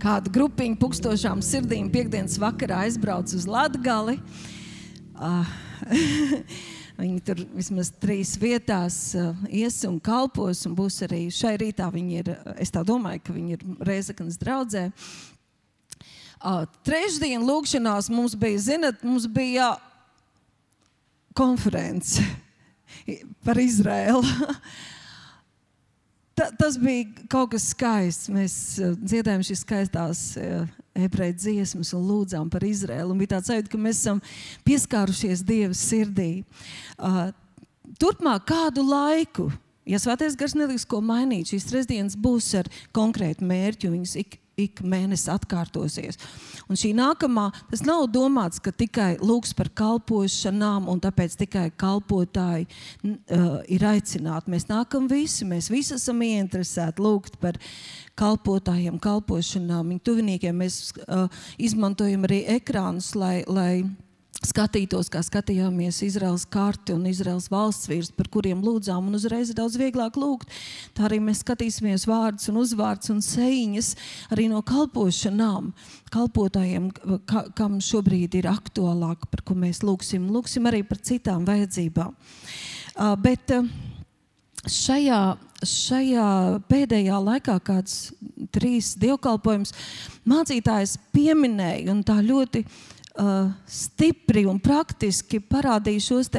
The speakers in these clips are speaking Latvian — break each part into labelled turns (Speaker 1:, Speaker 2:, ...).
Speaker 1: kāda grupiņa pukstošām sirdīm piekdienas vakarā aizbrauc uz Latgali. Uh, Viņi tur vismaz trīs vietās uh, ies un kalpos, un būs arī šai rītā. Viņi ir, es tā domāju, ka viņi ir Reizeknas draudzē. Uh, trešdien lūkšanās mums bija, zinat, mums bija konference par Izraēlu. Ta, tas bija kaut kas skaists. Mēs uh, dziedājām šīs skaistās uh, ebreju dziesmas un lūdzām par Izraēlu. Bija tāds sajūta, ka mēs esam pieskārušies Dieva sirdī. Uh, turpmāk kādu laiku, ja svētais gars neliks ko mainīt, šīs trešdienas būs ar konkrētu mērķu. Viņas ik ik mēnesi atkārtosies. Un šī nākamā, tas nav domāts, ka tikai lūgs par kalpošanām, un tāpēc tikai kalpotāji uh, ir aicināti. Mēs nākam visi, mēs visi esam ieinteresēti lūgt par kalpotājiem, kalpošanām, viņu tuviniekiem. Mēs uh, izmantojam arī ekrānus, lai. lai skatītos, kā skatījāmies Izraels karti un Izraels valsts vīrus, par kuriem lūdzām, un uzreiz ir daudz vieglāk lūgt. Tā arī mēs skatīsimies vārdus un uzvārdus un sēņas arī no kalpošanām, kalpotājiem, ka, kam šobrīd ir aktuālāk, par ko mēs lūgsim. Lūgsim arī par citām vajadzībām. Uh, bet uh, šajā, šajā pēdējā laikā, kāds trīs dievkalpojums, mācītājs pieminēja un tā ļoti uh, stipri un praktiski parādīja šos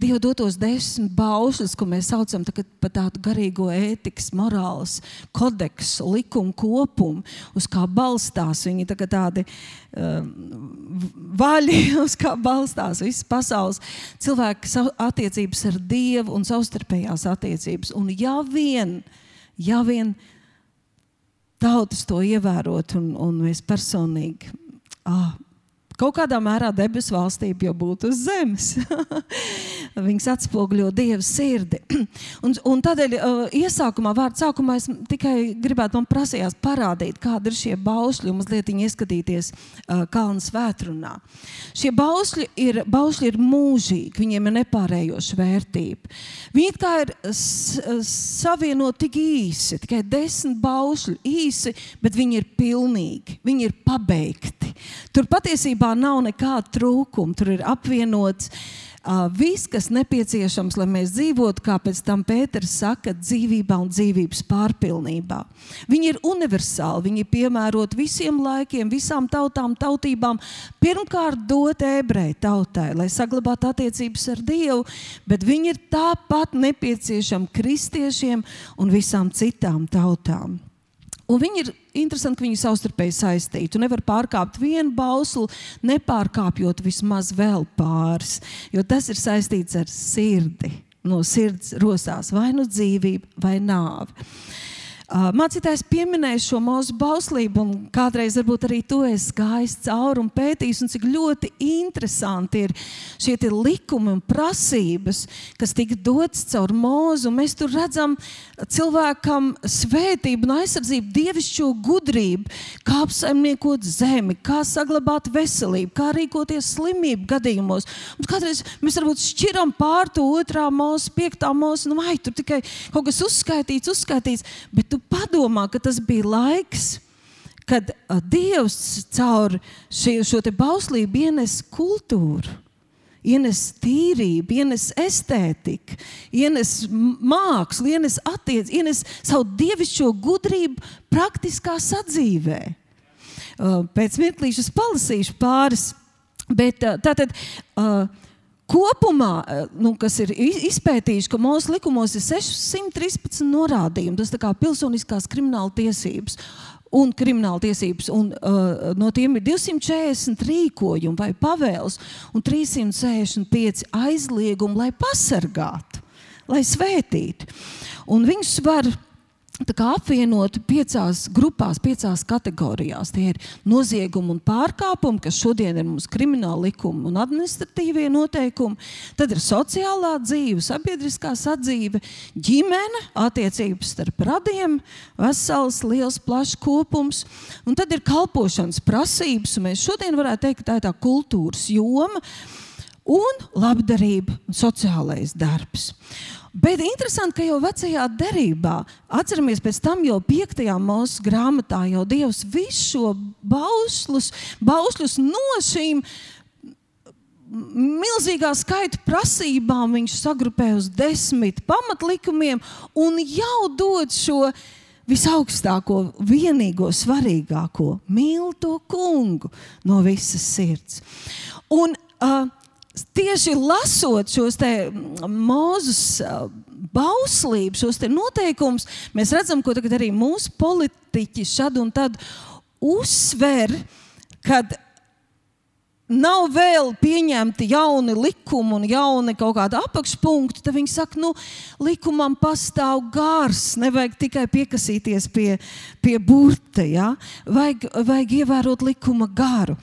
Speaker 1: Dieva dotos desmit baušļus, ko mēs saucam par tādu garīgo ētikas, morāles kodeksu, likumu kopumu, uz kā balstās viņi tā tādi uh, vaļi, uz kā balstās visas pasaules cilvēka attiecības ar Dievu un savstarpējās attiecības. Un ja vien, ja vien tautas to ievērot un, un mēs personīgi. Ah, Kaut kādā mērā debesu valstība jau būtu uz zemes. Viņas atspoguļo Dieva sirdi. un, un tādēļ uh, iesākumā, vārdu sākumā, es tikai gribētu man prasījās parādīt, kāda ir šie baušļi un mazliet ieskatīties uh, kalnu svētrunā. Šie baušļi ir, baušļi ir mūžīgi, viņiem ir nepārējoša vērtība. Viņi kā ir savienoti tik īsi, tikai desmit baušļi īsi, bet viņi ir pilnīgi, viņi ir pabeigti. Tur patiesībā nav nekāda trūkuma. Tur ir apvienots viss, kas nepieciešams, lai mēs dzīvotu, kā pēc tam Pēters saka, dzīvībā un dzīvības pārpilnībā. Viņi ir universāli, viņi ir piemēroti visiem laikiem, visām tautām, tautībām. Pirmkārt, dot ebreju tautai, lai saglabātu attiecības ar Dievu, bet viņi ir tāpat nepieciešami kristiešiem un visām citām tautām. Un viņi ir interesanti, ka viņi savstarpēji saistīti. Tu nevari pārkāpt vienu bauslu, nepārkāpjot vismaz vēl pāris, jo tas ir saistīts ar sirdi. No sirds rosās vai nu dzīvība, vai nāve. Uh, mācītājs pieminēja šo mūsu bauslību, un kādreiz varbūt arī to es gājis cauri un pētījis, un cik ļoti interesanti ir šie likumi un prasības, kas tika dotas caur mūzu. Mēs tur redzam cilvēkam svētību un aizsardzību, dievišķo gudrību, kā apsaimniekot zemi, kā saglabāt veselību, kā rīkoties slimību gadījumos. Un kādreiz mēs varbūt šķiram pār to otrā mūsu, piektā mūsu, nu, vai tur tikai kaut kas uzskaitīts, uzskaitīts. Bet tu padomā, ka tas bija laiks, kad Dievs caur šie, šo bauslību ienes kultūru, ienes tīrību, ienes estētiku, ienes mākslu, ienes attiecības, ienes savu dievišķo gudrību praktiskā sadzīvē. Pēc mirklīša es palasīšu pāris, bet tātad. Uh, Kopumā, eh, nu, kas ir izpētījuši, ka mūsu likumos ir 613 norādījumi, tas ir pilsoniskās krimināla tiesības un krimināla tiesības. Un, uh, no tiem ir 240 rīkojumi vai pavēles un 365 aizliegumi, lai pasargātu, lai svētītu. Un viņus var apvienoti piecās grupās, piecās kategorijās. Tie ir noziegumi un pārkāpumi, kas šodien ir mums krimināla likuma un administratīvie noteikumi. Tad ir sociālā dzīve, sabiedriskā sadzīve, ģimene, attiecības starp radiem, vesels, liels, plašs kopums. Un tad ir kalpošanas prasības, un mēs šodien varētu teikt, ka tā ir tā kultūras joma un labdarība sociālais darbs. Bet interesanti, ka jau vecajā derībā, atceramies, pēc tam jau piektajā mūsu grāmatā, jau Dievs visu šo bausļus, bausļus no šīm milzīgā skaita prasībām viņš sagrupē uz desmit pamatlikumiem un jau dod šo visaugstāko, vienīgo, svarīgāko - mīl to kungu no visas sirds. Un, uh, tieši lasot šos mūzus bauslības, šos noteikumus, mēs redzam, ko arī mūsu politiķi šad un tad uzsver, kad nav vēl pieņemti jauni likumi un jauni kaut kādi apakšpunkti, tad viņi saka, nu, likumam pastāv gars, nevajag tikai piekasīties pie, pie burta, ja? vajag, vajag ievērot likuma garu.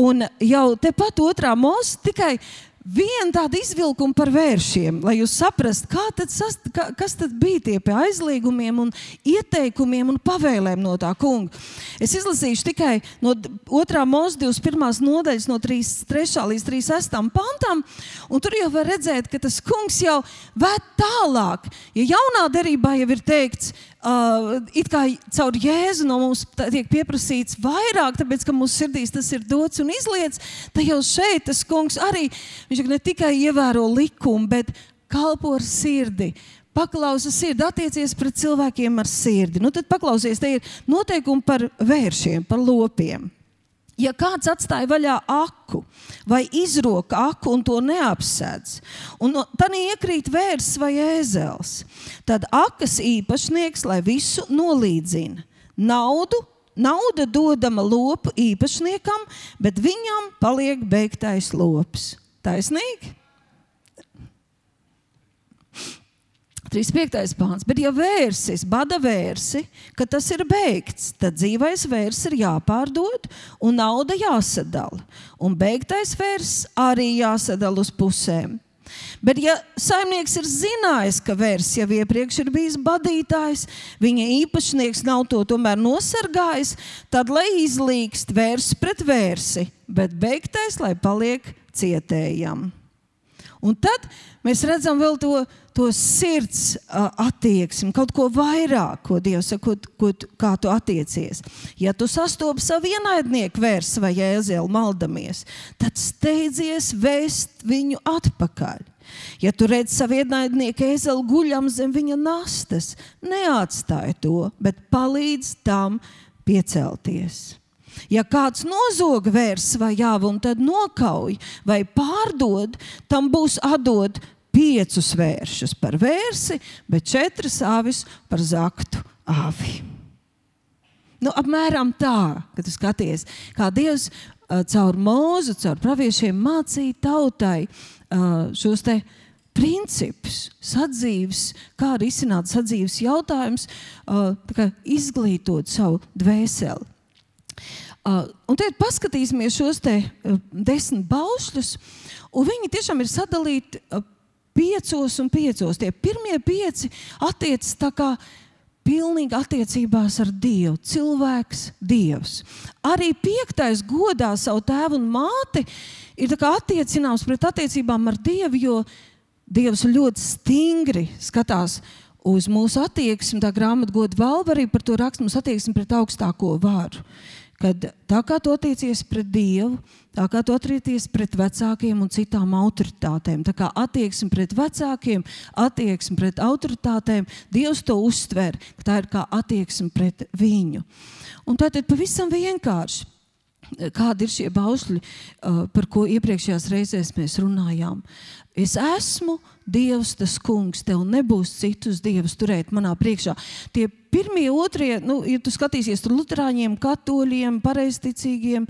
Speaker 1: Un jau tepat otrā mūzika tikai Viena tāda izvilkuma par vēršiem, lai jūs saprastu, tad sas, ka, kas tad bija tie pie aizliegumiem, un ieteikumiem un pavēlēm no tā kunga. Es izlasīšu tikai no 2. mūža 21. nodaļas, no 3, 3. līdz 36. pantam, un tur jau var redzēt, ka tas kungs jau ved tālāk. Ja jaunā derībā jau ir teikts, uh, it kā caur Jēzu no mums tiek pieprasīts vairāk, tāpēc ka mūsu sirdīs tas ir dots un izlietas, tad jau šeit tas kungs arī ne tikai ievēro likumu, bet kalpo ar sirdi. Paklausa sirdi, attiecies pret cilvēkiem ar sirdi. Nu, tad paklausies, te ir noteikumi par vēršiem, par lopiem. Ja kāds atstāja vaļā aku vai izroka aku un to neapsēdz, un tad iekrīt vērs vai ēzels, tad akas īpašnieks, lai visu nolīdzina, naudu, nauda dodama lopu īpašniekam, bet viņam paliek beigtais lops. Taisnīgi? 35. pāns. Bet, ja vērsis, bada vērsi, ka tas ir beigts, tad dzīvais vērs ir jāpārdod un nauda jāsadala. Un beigtais vērs arī jāsadala uz pusēm. Bet, ja saimnieks ir zinājis, ka vērs jau iepriekš ir bijis badītājs, viņa īpašnieks nav to tomēr nosargājis, tad lai izlīkst vērs pret vērsi, bet beigtais, lai paliek cietējam. Un tad mēs redzam vēl to, to sirds attieksmi, kaut ko vairāk, ko Dievs saka, ko, ko, kā tu attiecies. Ja tu sastopi savu ienaidnieku vērs vai jēzeli maldamies, tad steidzies vēst viņu atpakaļ. Ja tu redz savu ienaidnieku ēzeli guļam zem viņa nastas, neatstāj to, bet palīdz tam piecelties. Ja kāds nozog vērs vai jāvu un tad nokauj vai pārdod, tam būs atdot piecus vēršus par vērsi, bet četras avis par zaktu avi. Nu, apmēram tā, kad tu skaties, kā Dievs uh, caur mūzu, caur praviešiem mācīja tautai uh, šos te principus, sadzīves, kā risināt sadzīves jautājumus, uh, izglītot savu dvēseli. Uh, un tad paskatīsimies šos te, uh, desmit baušļus, un viņi tiešām ir sadalīti uh, piecos un piecos. Tie pirmie pieci attiecas tā kā pilnīgi attiecībās ar Dievu. Cilvēks, Dievs. Arī piektais godā savu tēvu un māti ir attiecināms pret attiecībām ar Dievu, jo Dievs ļoti stingri skatās uz mūsu attieksmi. Tā grāmata goda valva arī par to raksta mums attieksmi pret augstāko varu. Kad tā kā tu attiecies pret Dievu, tā kā tu attiecies pret vecākiem un citām autoritātēm, tā kā attieksme pret vecākiem, attieksme pret autoritātēm, Dievs to uztver, ka tā ir kā attieksme pret viņu. Un tā tad pavisam vienkārši. Kādi ir šie baušļi, uh, par ko iepriekšējās reizēs mēs runājām? Es esmu Dievs, tas kungs, tev nebūs citus dievus turēt manā priekšā. Tie pirmie, otrie, nu, ja tu skatīsies tur luterāņiem, katoļiem, pareizticīgiem,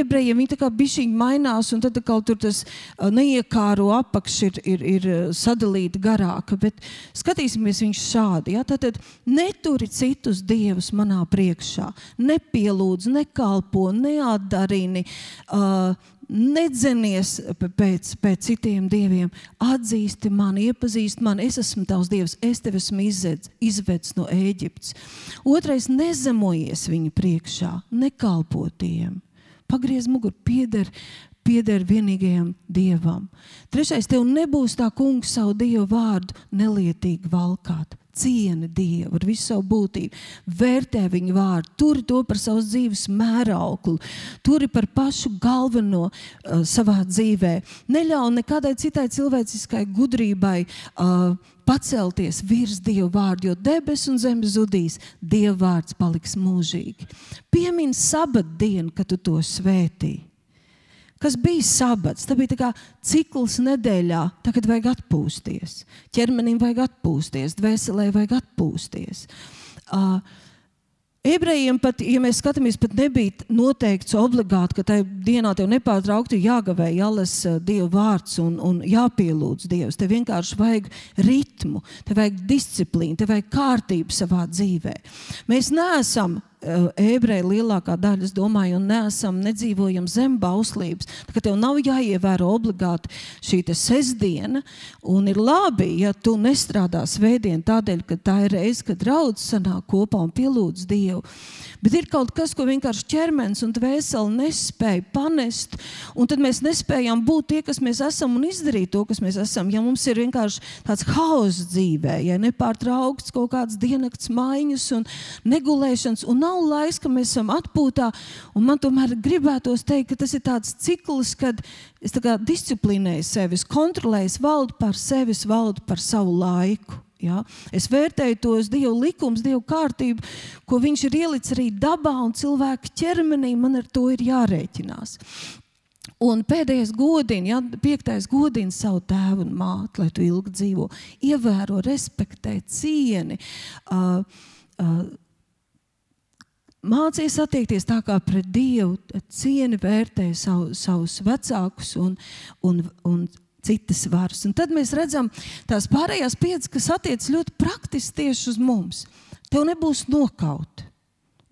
Speaker 1: ebrejiem, viņi tā kā bišķiņi mainās, un tad kaut tur tas neiekāro apakš ir, ir, ir sadalīta garāka, bet skatīsimies viņš šādi, ja, tad neturi citus dievus manā priekšā, nepielūdz, nekalpo, neatdarini, uh, nedzenies pēc, pēc citiem dieviem, atzīsti mani, iepazīsti mani. Es esmu tavs dievs, es tevi esmu izvedis, no Ēģiptes. Otrais, nezemojies viņa priekšā, nekalpotiem. Pagriez muguru, pieder, pieder vienīgajam dievam. Trešais, tev nebūs tā kungs savu dievu vārdu nelietīgi valkāt. Cieni Dievu ar visu savu būtību, vērtē viņa vārdu, turi to par savas dzīves mērauklu, turi par pašu galveno uh, savā dzīvē. Neļauj nekādai citai cilvēciskai gudrībai uh, pacelties virs Dieva vārda, jo debesis un zeme zudīs, Dieva vārds paliks mūžīgi. Piemini sabatu dienu, kad tu to svētīji kas bija sabats. Tā bija tā cikls nedēļā, tagad vajag atpūsties. Ķermenim vajag atpūsties, dvēselē vajag atpūsties. Uh, Ebrejiem pat, ja mēs skatāmies, pat nebija noteikts obligāti, ka tajā dienā tev nepārtraukti jāgavē, jālasa Dieva vārds un, un jāpielūdz Dievs. Tev vienkārši vajag ritmu, tev vajag disciplīnu, tev vajag kārtību savā dzīvē. Mēs neesam ebreji lielākā daļa, es domāju, un neesam nedzīvojam zem bauslības. Tā, tev nav jāievēro obligāti šī sestdiena, un ir labi, ja tu nestrādā svētdien tādēļ, ka tā ir reize, kad draudzes sanāk kopā un pielūdz Dievu. Bet ir kaut kas, ko vienkārši ķermenis un dvēsele nespēja panest, un tad mēs nespējam būt tie, kas mēs esam un izdarīt to, kas mēs esam. Ja mums ir vienkārši tāds haoss dzīvē, ja nepārtraukts kaut kāds diennakts maiņas un negulēšanas, un nav laiks, ka mēs esam atpūtā, man tomēr gribētos teikt, ka tas ir tāds cikls, kad es disciplinēju sevi, kontrolēju, valdu par sevi, valdu par savu laiku. Ja? Es vērtēju tos Dieva likumus, Dieva kārtību, ko Viņš ir ielicis arī dabā un cilvēka ķermenī. Man ar to ir jārēķinās. Un pēdējais godina, ja, piektais godina savu tēvu un māti, lai tu ilgi dzīvo. Ievēro, respektē, cieni. Uh, uh, Mācīties attiekties tā kā pret Dievu, cieni vērtē savu, savus vecākus un, un, un citas varas. Un tad mēs redzam tās pārējās piecas, kas attiecas ļoti praktiski tieši uz mums. Tev nebūs nokaut.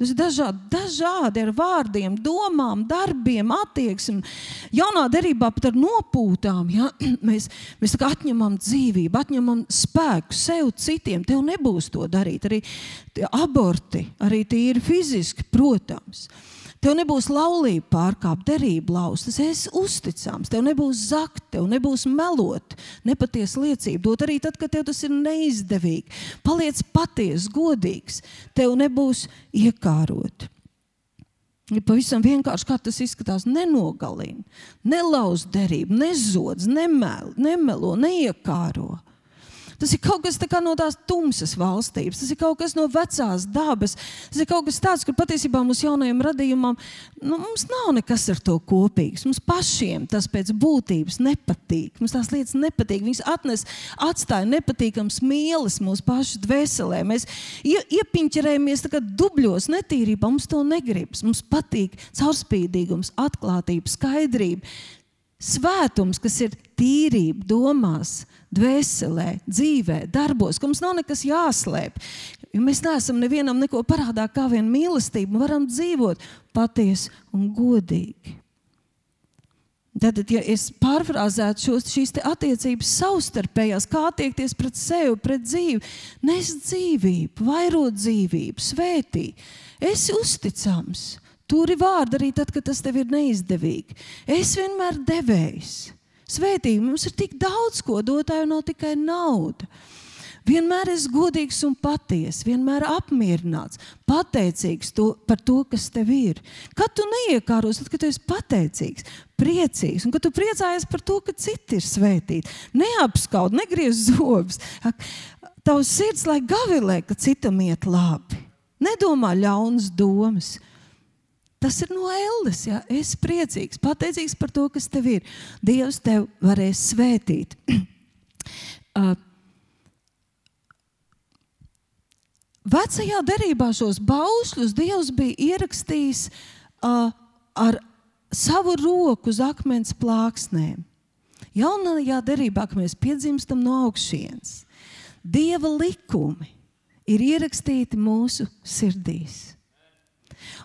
Speaker 1: Tas ir dažādi, dažādi ar vārdiem, domām, darbiem, attieksmi. Jaunā derībā pat ar nopūtām. Ja? Mēs, mēs atņemam dzīvību, atņemam spēku sev, citiem. Tev nebūs to darīt. Arī aborti, arī tīri fiziski, protams. Tev nebūs laulība pārkāpt, derība laust, tas esi uzticams, tev nebūs zakt, tev nebūs melot, nepatiesa liecība dot arī tad, kad tev tas ir neizdevīgi. Paliec patiesa, godīgs, tev nebūs iekārot. Ir pavisam vienkārši, kā tas izskatās. Nenogalina, nelauz derību, nezodz, nemelo, nemelo neiekāro. Tas ir kaut kas no tās tumsas valstības, tas ir kaut kas no vecās dabas. Tas ir kaut kas tāds, kur patiesībā mūsu jaunajam radījumam nu, mums nav nekas ar to kopīgs. Mums pašiem tas pēc būtības nepatīk. Mums tās lietas nepatīk. Viņas atnes, atstāja nepatīkams mīlis mūsu pašu dvēselē. Mēs ie, iepiņķerējamies dubļos, netīrībā. Mums to negribas. Mums patīk caurspīdīgums, atklātība, skaidrība. Svētums, kas ir tīrība domās, dvēselē, dzīvē, darbos, ka mums nav nekas jāslēp. Jo mēs neesam nevienam neko parādā, kā vien mīlestību. Varam dzīvot patiesi un godīgi. Tad, ja es pārfrāzētu šos, šīs attiecības savstarpējās, kā attiekties pret sevi, pret dzīvi, nes dzīvību, vairot dzīvību, svētī, esi uzticams. Turi vārdu arī tad, kad tas tev ir neizdevīgi. Es vienmēr devējs. Svētīgi mums ir tik daudz ko dotāju, nav tikai nauda. Vienmēr es godīgs un patiess, vienmēr apmierināts, pateicīgs to, par to, kas tev ir. Kad tu neiekāros, tad, kad tu esi pateicīgs, priecīgs un kad tu priecājies par to, ka citi ir svētīti, neapskaut, negriez zobus. Tavs sirds lai gavilē, ka citam iet labi. Nedomā ļaunas domas. Tas ir no ēles. Ja? Es esmu priecīgs, pateicīgs par to, kas tev ir. Dievs tev varēs svētīt. uh, Vecajā derībā šos baušļus Dievs bija ierakstījis uh, ar savu roku uz akmens plāksnēm. Jaunajā derībā, kad mēs piedzimstam no augšas, Dieva likumi ir ierakstīti mūsu sirdīs.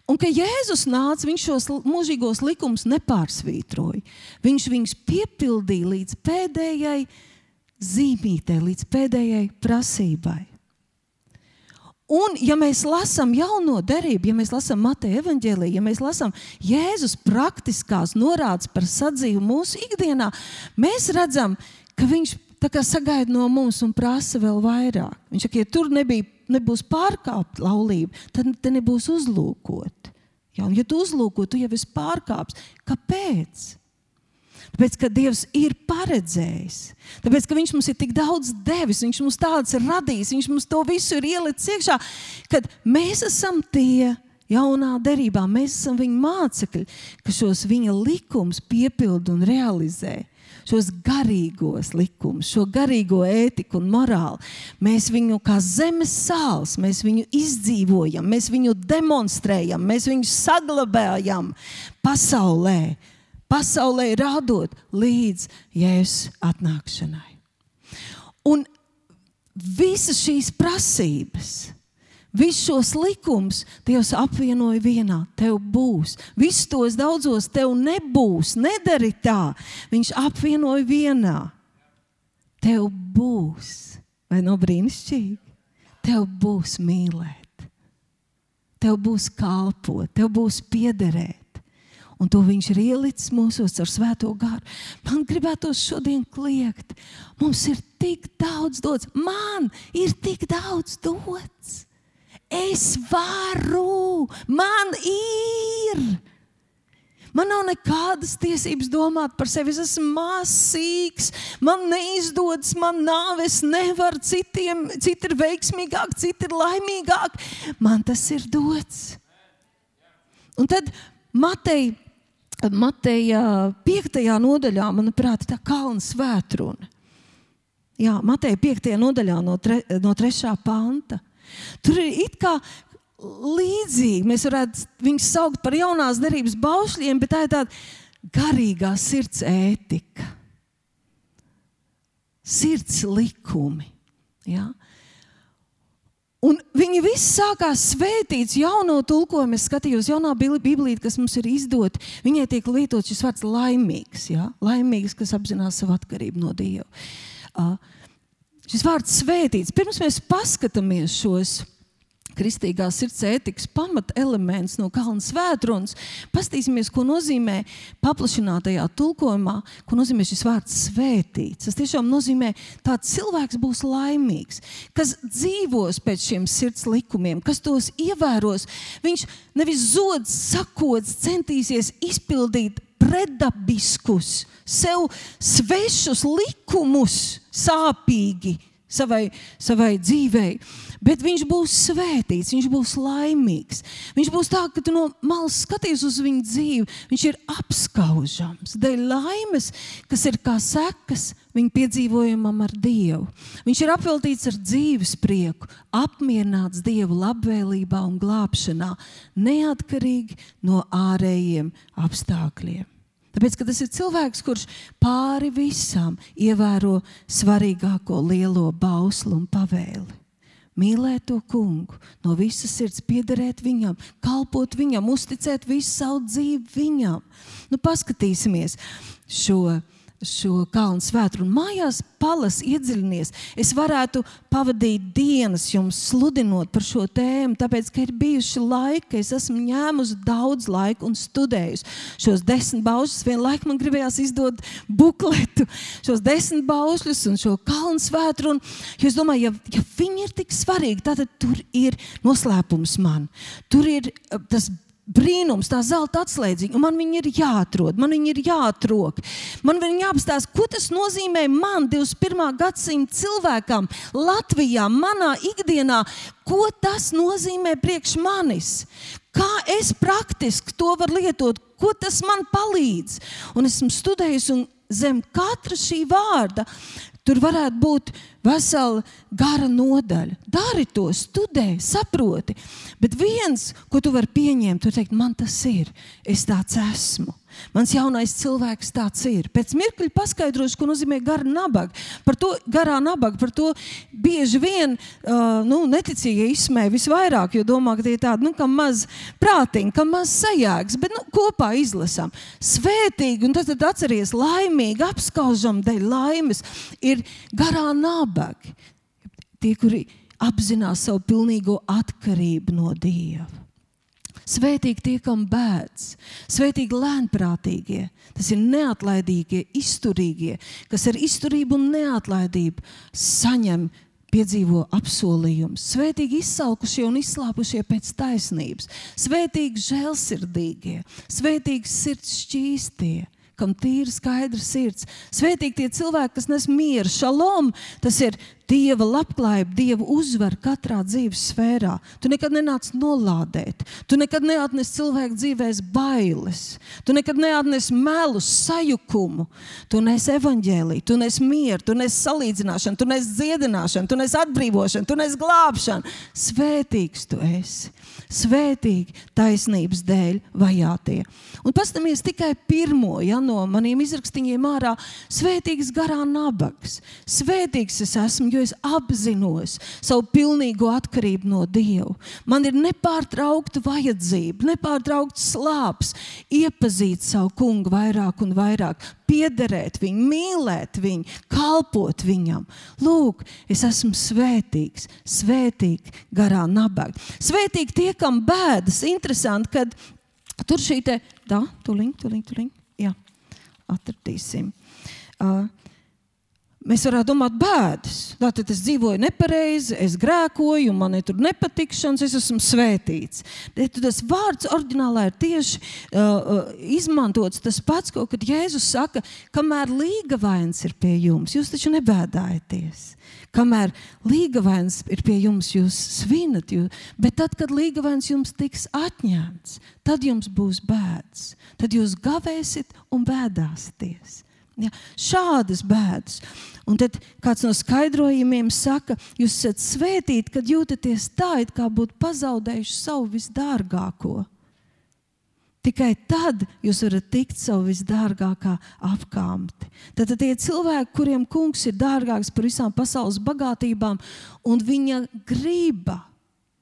Speaker 1: Un kad Jēzus nāca, viņš šos mūžīgos likumus nepārsvītroja. Viņš viņus piepildīja līdz pēdējai zīmītei, līdz pēdējai prasībai. Un, ja mēs lasām jauno derību, ja mēs lasām Mateja evanģēliju, ja mēs lasām Jēzus praktiskās norādes par sadzīvi mūsu ikdienā, mēs redzam, ka viņš sagaida no mums un prasa vēl vairāk. Viņš saka, ja tur nebija, nebūs pārkāpta laulība, tad te nebūs uzlūkot. Ja, ja tu uzlūko, tu jau esi pārkāpis. Kāpēc? Tāpēc, ka Dievs ir paredzējis, tāpēc, ka Viņš mums ir tik daudz devis, Viņš mums tāds ir radījis, Viņš mums to visu ir ielicis iekšā, kad mēs esam tie. Jaunā derībā mēs esam viņa mācekļi, kas šos viņa likumus piepilda un realizē šos garīgos likumus, šo garīgo ētiku un morāli. Mēs viņu kā zemes sāls, mēs viņu izdzīvojam, mēs viņu demonstrējam, mēs viņu saglabājam pasaulē pasaulē rādot līdz jēzus atnākšanai. Un visas šīs prasības, visus šos likumus Dievs apvienoja vienā. Tev būs, visus tos daudzos tev nebūs, nedari tā. Viņš apvienoja vienā. Tev būs, vai no brīnišķīgi? Tev būs mīlēt, tev būs kalpot, tev būs piederēt un to viņš ir ielicis mūsos ar svēto garu. Man gribētos šodien kliegt. Mums ir tik daudz dots, man ir tik daudz dots. Es varu, man ir. Man nav nekādas tiesības domāt par sevi. Es esmu māsīgs, man neizdodas, man nav, es nevaru citiem, citi ir veiksmīgāki, citi ir laimīgāki. Man tas ir dots. Un tad Mateja Mateja 5. nodaļā, manuprāt, ir tā kalna svētruna. Jā, Mateja 5. nodaļā no, tre, no 3. panta. Tur ir it kā līdzīgi. Mēs varētu viņus saukt par jaunās derības baušļiem, bet tā ir tāda garīgā sirds ētika, sirds likumi. Ja? Un viņi visi sākās svētīts jauno tulkojumu. Es skatījos, jaunā Bībelīte, kas mums ir izdota, viņai tiek lietots šis vārds laimīgs. Ja? Laimīgs, kas apzinās savu atkarību no Dieva. Uh, šis vārds svētīts. Pirms mēs paskatāmies šos kristīgās sirds ētikas pamatelements no Kalnu svētrunas. Pastīsimies, ko nozīmē paplašinātajā tulkojumā, ko nozīmē šis vārds svētīts. Tas tiešām nozīmē, ka tāds cilvēks būs laimīgs, kas dzīvos pēc šiem sirds likumiem, kas tos ievēros. Viņš nevis zods, sakots, centīsies izpildīt predabiskus, sev svešus likumus, sāpīgi savai, savai dzīvei bet viņš būs svētīts, viņš būs laimīgs. Viņš būs tā, ka tu no malas skaties uz viņu dzīvi, viņš ir apskaužams. Dēļ laimes, kas ir kā sekas viņa piedzīvojumam ar Dievu. Viņš ir apveltīts ar dzīves prieku, apmierināts Dieva labvēlībā un glābšanā, neatkarīgi no ārējiem apstākļiem. Tāpēc, ka tas ir cilvēks, kurš pāri visam ievēro svarīgāko lielo bauslu un pavēli mīlēt to kungu, no visas sirds piederēt viņam, kalpot viņam, uzticēt visu savu dzīvi viņam. Nu, paskatīsimies šo šo kalnu svētku un mājās palas iedziļinies. Es varētu pavadīt dienas jums sludinot par šo tēmu, tāpēc, ka ir bijuši laiki, es esmu ņēmusi daudz laika un studējusi šos desmit baušļus. Vienlaikus man gribējās izdot bukletu, šos desmit baušļus un šo kalnu svētku. Es domāju, ja, ja viņi ir tik svarīgi, tad tur ir noslēpums man. Tur ir eh, tas brīnums, tā zelta atslēdziņa, man viņa ir jāatrod, man viņa ir jāatrok. Man viņa jāapstāsta, ko tas nozīmē man, 21. gadsimta cilvēkam, Latvijā, manā ikdienā, ko tas nozīmē priekš manis. Kā es praktiski to varu lietot, ko tas man palīdz. Un esmu studējis, un zem katra šī vārda tur varētu būt vesela gara nodaļa. Dari to, studē, saproti. Bet viens, ko tu vari pieņemt, tu teikt, man tas ir, es tāds esmu. Mans jaunais cilvēks tāds ir. Pēc mirkļa paskaidrošu, ko nozīmē gara nabaga. Par to garā nabaga, par to bieži vien uh, nu, neticīgie izsmēja visvairāk, jo domā, ka tie ir tādi, nu, kam maz prātīgi, kam maz sajēgs, bet nu, kopā izlasām. Svētīgi, un tad, tad atceries, laimīgi, apskaužam dēļ laimes, ir garā nabaga. Tie, kuri apzinās savu pilnīgo atkarību no Dieva. Svētīgi tie, kam bēdz, svētīgi lēnprātīgie, tas ir neatlaidīgie, izturīgie, kas ar izturību un neatlaidību saņem piedzīvo apsolījumus. Svētīgi izsalkušie un izslāpušie pēc taisnības, svētīgi žēlsirdīgie, svētīgi sirds šķīstie, kam tīra skaidra sirds. Svētīgi tie cilvēki, kas nes mieru, šalom, tas ir Dieva labklājība, Dieva uzvara katrā dzīves sfērā. Tu nekad nenāc nolādēt, tu nekad neatnes cilvēku dzīvēs bailes, tu nekad neatnes melu, sajukumu. Tu nes evaņģēlīju, tu nes mieru, tu nes salīdzināšanu, tu nes dziedināšanu, tu nes atbrīvošanu, tu nes glābšanu. Svētīgs tu esi, svētīgi taisnības dēļ vajātie. Un pastamies tikai pirmo ja, no maniem izrakstiņiem ārā - svētīgs garā nabags. Svētīgs es esmu jo es apzinos savu pilnīgo atkarību no Dieva. Man ir nepārtraukta vajadzība, nepārtraukts slāpes, iepazīt savu kungu vairāk un vairāk, piederēt viņam, mīlēt viņu, kalpot viņam. Lūk, es esmu svētīgs, svētīgi garā nabaga. Svētīgi tie, kam bēdas, interesanti, kad tur šī te, da, tuliņ, tuliņ, tuliņ, jā, atradīsim. Uh, Mēs varētu domāt, bēdas. Tātad es dzīvoju nepareizi, es grēkoju, man ir tur nepatikšanas, es esmu svētīts. Bet tas vārds oriģinālā ir tieši uh, uh, izmantots tas pats, ko kad Jēzus saka, kamēr līgavains ir pie jums, jūs taču nebēdājieties. Kamēr līgavains ir pie jums, jūs svinat, jūs, bet tad, kad līgavains jums tiks atņemts, tad jums būs bēdas. Tad jūs gavēsiet un bēdāsieties. Ja, šādas bēdas. Un tad kāds no skaidrojumiem saka, jūs esat svētīti, kad jūtaties tā, it kā būtu pazaudējuši savu visdārgāko. Tikai tad jūs varat tikt savu visdārgākā apgāmti. Tad tie cilvēki, kuriem kungs ir dārgāks par visām pasaules bagātībām, un viņa griba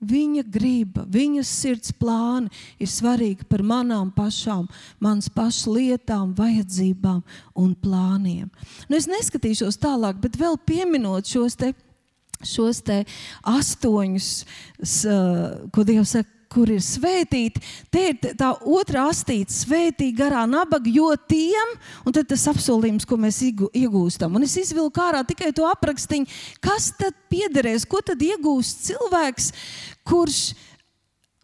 Speaker 1: Viņa griba, viņas sirds plāni ir svarīgi par manām pašām, manas pašas lietām, vajadzībām un plāniem. Nu, es neskatīšos tālāk, bet vēl pieminot šos te šos astoņus, ko Dievs saka, kur ir svētīti, te ir tā otrā astīte, svētīgi garā nabaga, jo tiem, un tas apsolījums, ko mēs iegūstam. Un es izvilku ārā tikai to aprakstiņu, kas tad piederēs, ko tad iegūst cilvēks, kurš,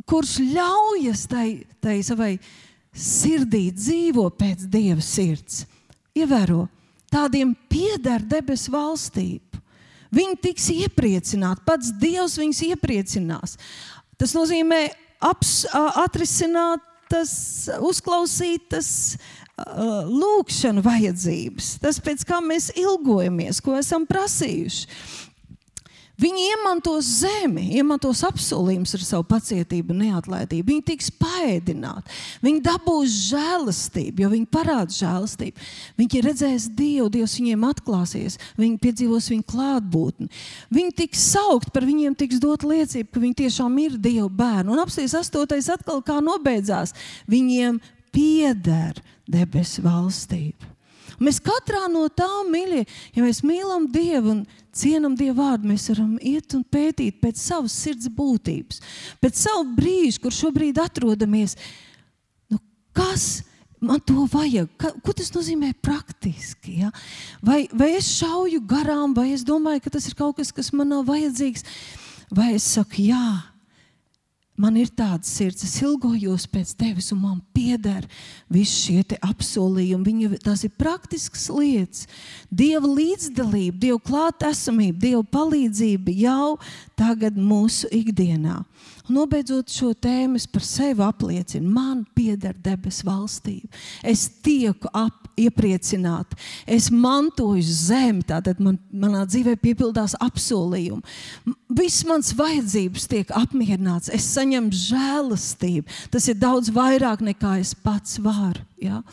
Speaker 1: kurš ļaujas tai, tai savai sirdī dzīvo pēc Dieva sirds. Ievēro, tādiem pieder debesu valstība. Viņi tiks iepriecināti, pats Dievs viņus iepriecinās. Tas nozīmē aps, atrisinātas, uzklausītas lūkšanu vajadzības, tas, pēc kā mēs ilgojamies, ko esam prasījuši. Viņi iemantos zemi, iemantos apsolījumus ar savu pacietību, neatlaidību. Viņi tiks paēdināti, viņi dabūs žēlastību, jo viņi parāda žēlastību. Viņi redzēs Dievu, Dievs viņiem atklāsies, viņi piedzīvos viņa klātbūtni. Viņi tiks saukt, par viņiem tiks dot liecība, ka viņi tiešām ir Dieva bērni. Un apstāties astotais atkal kā nobeidzās. Viņiem pieder debesu valstība. Mēs katrā no tām mīļie, ja mēs mīlam Dievu un cienam Dieva vārdu, mēs varam iet un pētīt pēc savas sirds būtības, pēc savu brīžu, kur šobrīd atrodamies. Nu, kas man to vajag? Ka, ko tas nozīmē praktiski? Ja? Vai, vai es šauju garām, vai es domāju, ka tas ir kaut kas, kas man nav vajadzīgs, vai es saku, jā Man ir tāda sirds, es ilgojos pēc tevis, un man pieder visi šie apsolījumi. Viņa, tās ir praktiskas lietas. Dieva līdzdalība, Dieva klātesamība, Dieva palīdzība jau tagad mūsu ikdienā. Nobeidzot šo tēmu, es par sevi apliecinu, man pieder debesu valstība. Es tieku ap, iepriecināta, es mantoju zemi, tātad man, manā dzīvē piepildās apsolījumi. Viss mans vajadzības tiek apmierināts, es saņemu žēlastību. Tas ir daudz vairāk nekā es pats varu. Ja?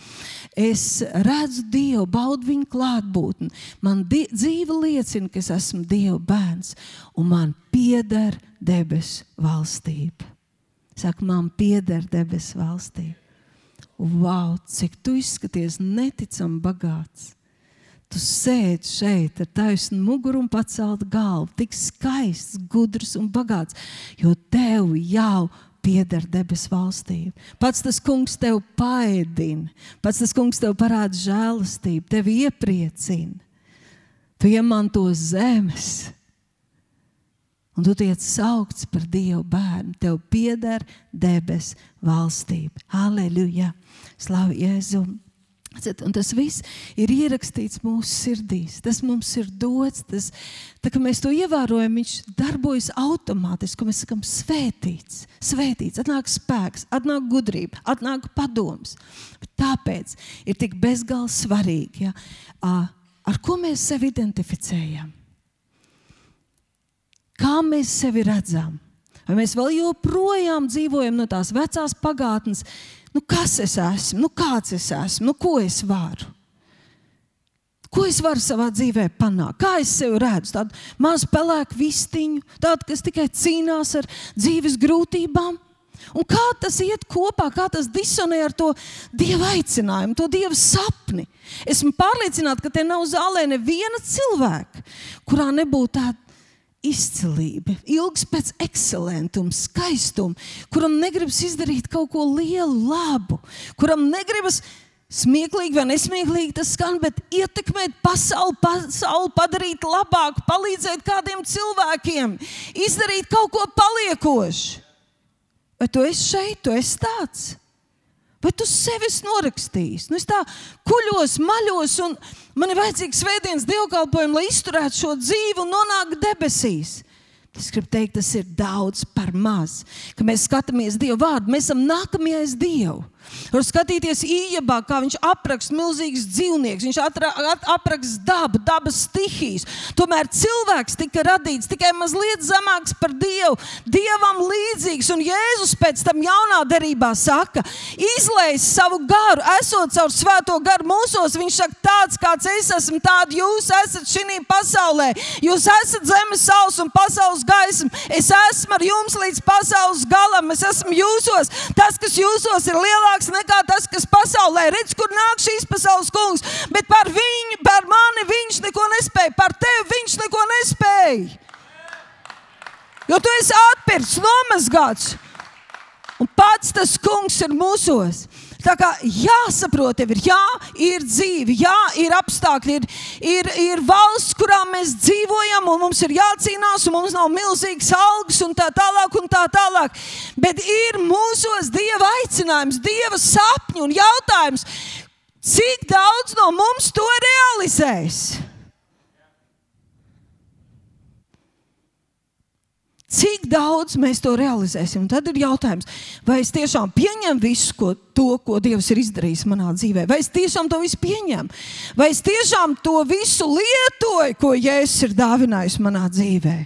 Speaker 1: Es redzu Dievu, baudu viņa klātbūtni. Man dzīve liecina, ka es esmu Dieva bērns un man pieder debesu valstība. Saka, man pieder debesu valstība. Wow, cik tu izskaties neticami bagāts! Tu sēdi šeit ar taisnu muguru un paceltu galvu, tik skaists, gudrs un bagāts, jo tev jau pieder debesu valstība. Pats tas kungs tev paēdina, pats tas kungs tev parāda žēlastību, tevi iepriecina. Tu iemanto zemes, un tu tiec saukts par Dievu bērnu. Tev pieder debesu valstība. Halleluja! Slavu Jēzum! Un tas viss ir ierakstīts mūsu sirdīs. Tas mums ir dots. Tas, tā mēs to ievērojam, viņš darbojas automātiski. Mēs sakām, svētīts, svētīts, atnāk spēks, atnāk gudrība, atnāk padoms. Bet tāpēc ir tik bezgalīgi svarīgi, ja, ar ko mēs sevi identificējam. Kā mēs sevi redzam? Vai mēs vēl joprojām dzīvojam no tās vecās pagātnes, nu, kas es esmu, nu, kāds es esmu, nu, ko es varu. Ko es varu savā dzīvē panākt? Kā es sevi redzu? Tādu mazu pelēku vistiņu, tādu, kas tikai cīnās ar dzīves grūtībām. Un kā tas iet kopā, kā tas disonē ar to dieva aicinājumu, to dieva sapni? Esmu pārliecināta, ka te nav zālē neviena cilvēka, kurā nebūtu tāda izcilība, ilgs pēc ekscelentuma, skaistuma, kuram negribas izdarīt kaut ko lielu, labu, kuram negribas smieklīgi vai nesmieklīgi tas skan, bet ietekmēt pasauli, pasauli padarīt labāku, palīdzēt kādiem cilvēkiem, izdarīt kaut ko paliekošu. Vai tu esi šeit, tu esi tāds? Vai tu sevi norakstījis? Nu, es tā kuļos, maļos, un man ir vajadzīgs svētdienas dievkalpojums, lai izturētu šo dzīvi un nonāktu debesīs. Es gribu teikt, tas ir daudz par maz. Kad mēs skatāmies Dieva vārdu, mēs esam nākamie aiz Dievu. Var skatīties īņķībā, kā viņš apraksta milzīgus dzīvniekus, viņš atra, at, apraksta dabu, dabas stihijas. Tomēr cilvēks tika radīts tikai mazliet zemāks par Dievu, Dievam līdzīgs. Un Jēzus pēc tam jaunā derībā saka, izlaiž savu garu, esot caur svēto garu mūsos. Viņš saka, tāds kāds es esmu, tādi jūs esat šī pasaulē. Jūs esat zemes saules un pasaules gaisma. Es esmu ar jums līdz pasaules galam. Es esmu jūsos. Tas, kas jūsos ir lielāks lielāks nekā tas, kas pasaulē redz, kur nāk šīs pasaules kungs. Bet par viņu, par mani viņš neko nespēja, par tevi viņš neko nespēja. Jo tu esi atpirkts, nomazgāts. Un pats tas kungs ir mūsos. Tā kā jāsaprot, tev ir, jā, ir dzīve, jā, ir apstākļi, ir, ir, ir valsts, kurā mēs dzīvojam, un mums ir jācīnās, un mums nav milzīgas algas, un tā tālāk, un tā tālāk. Bet ir mūsos dieva aicinājums, dieva sapņu un jautājums, cik daudz no mums to realizēs? Cik daudz mēs to realizēsim? Un tad ir jautājums, vai es tiešām pieņemu visu ko, to, ko Dievs ir izdarījis manā dzīvē, vai es tiešām to visu pieņemu, vai es tiešām to visu lietoju, ko Jēzus ir dāvinājis manā dzīvē.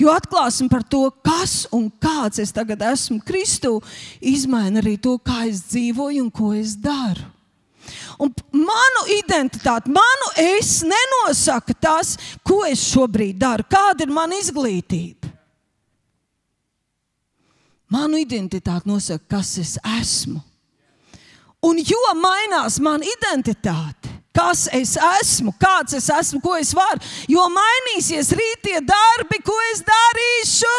Speaker 1: Jo atklāsim par to, kas un kāds es tagad esmu Kristū, izmaina arī to, kā es dzīvoju un ko es daru. Un manu identitāti, manu es nenosaka tas, ko es šobrīd daru, kāda ir mana izglītība. Manu identitāti nosaka, kas es esmu. Un jo mainās mana identitāte, kas es esmu, kāds es esmu, ko es varu, jo mainīsies rītie darbi, ko es darīšu.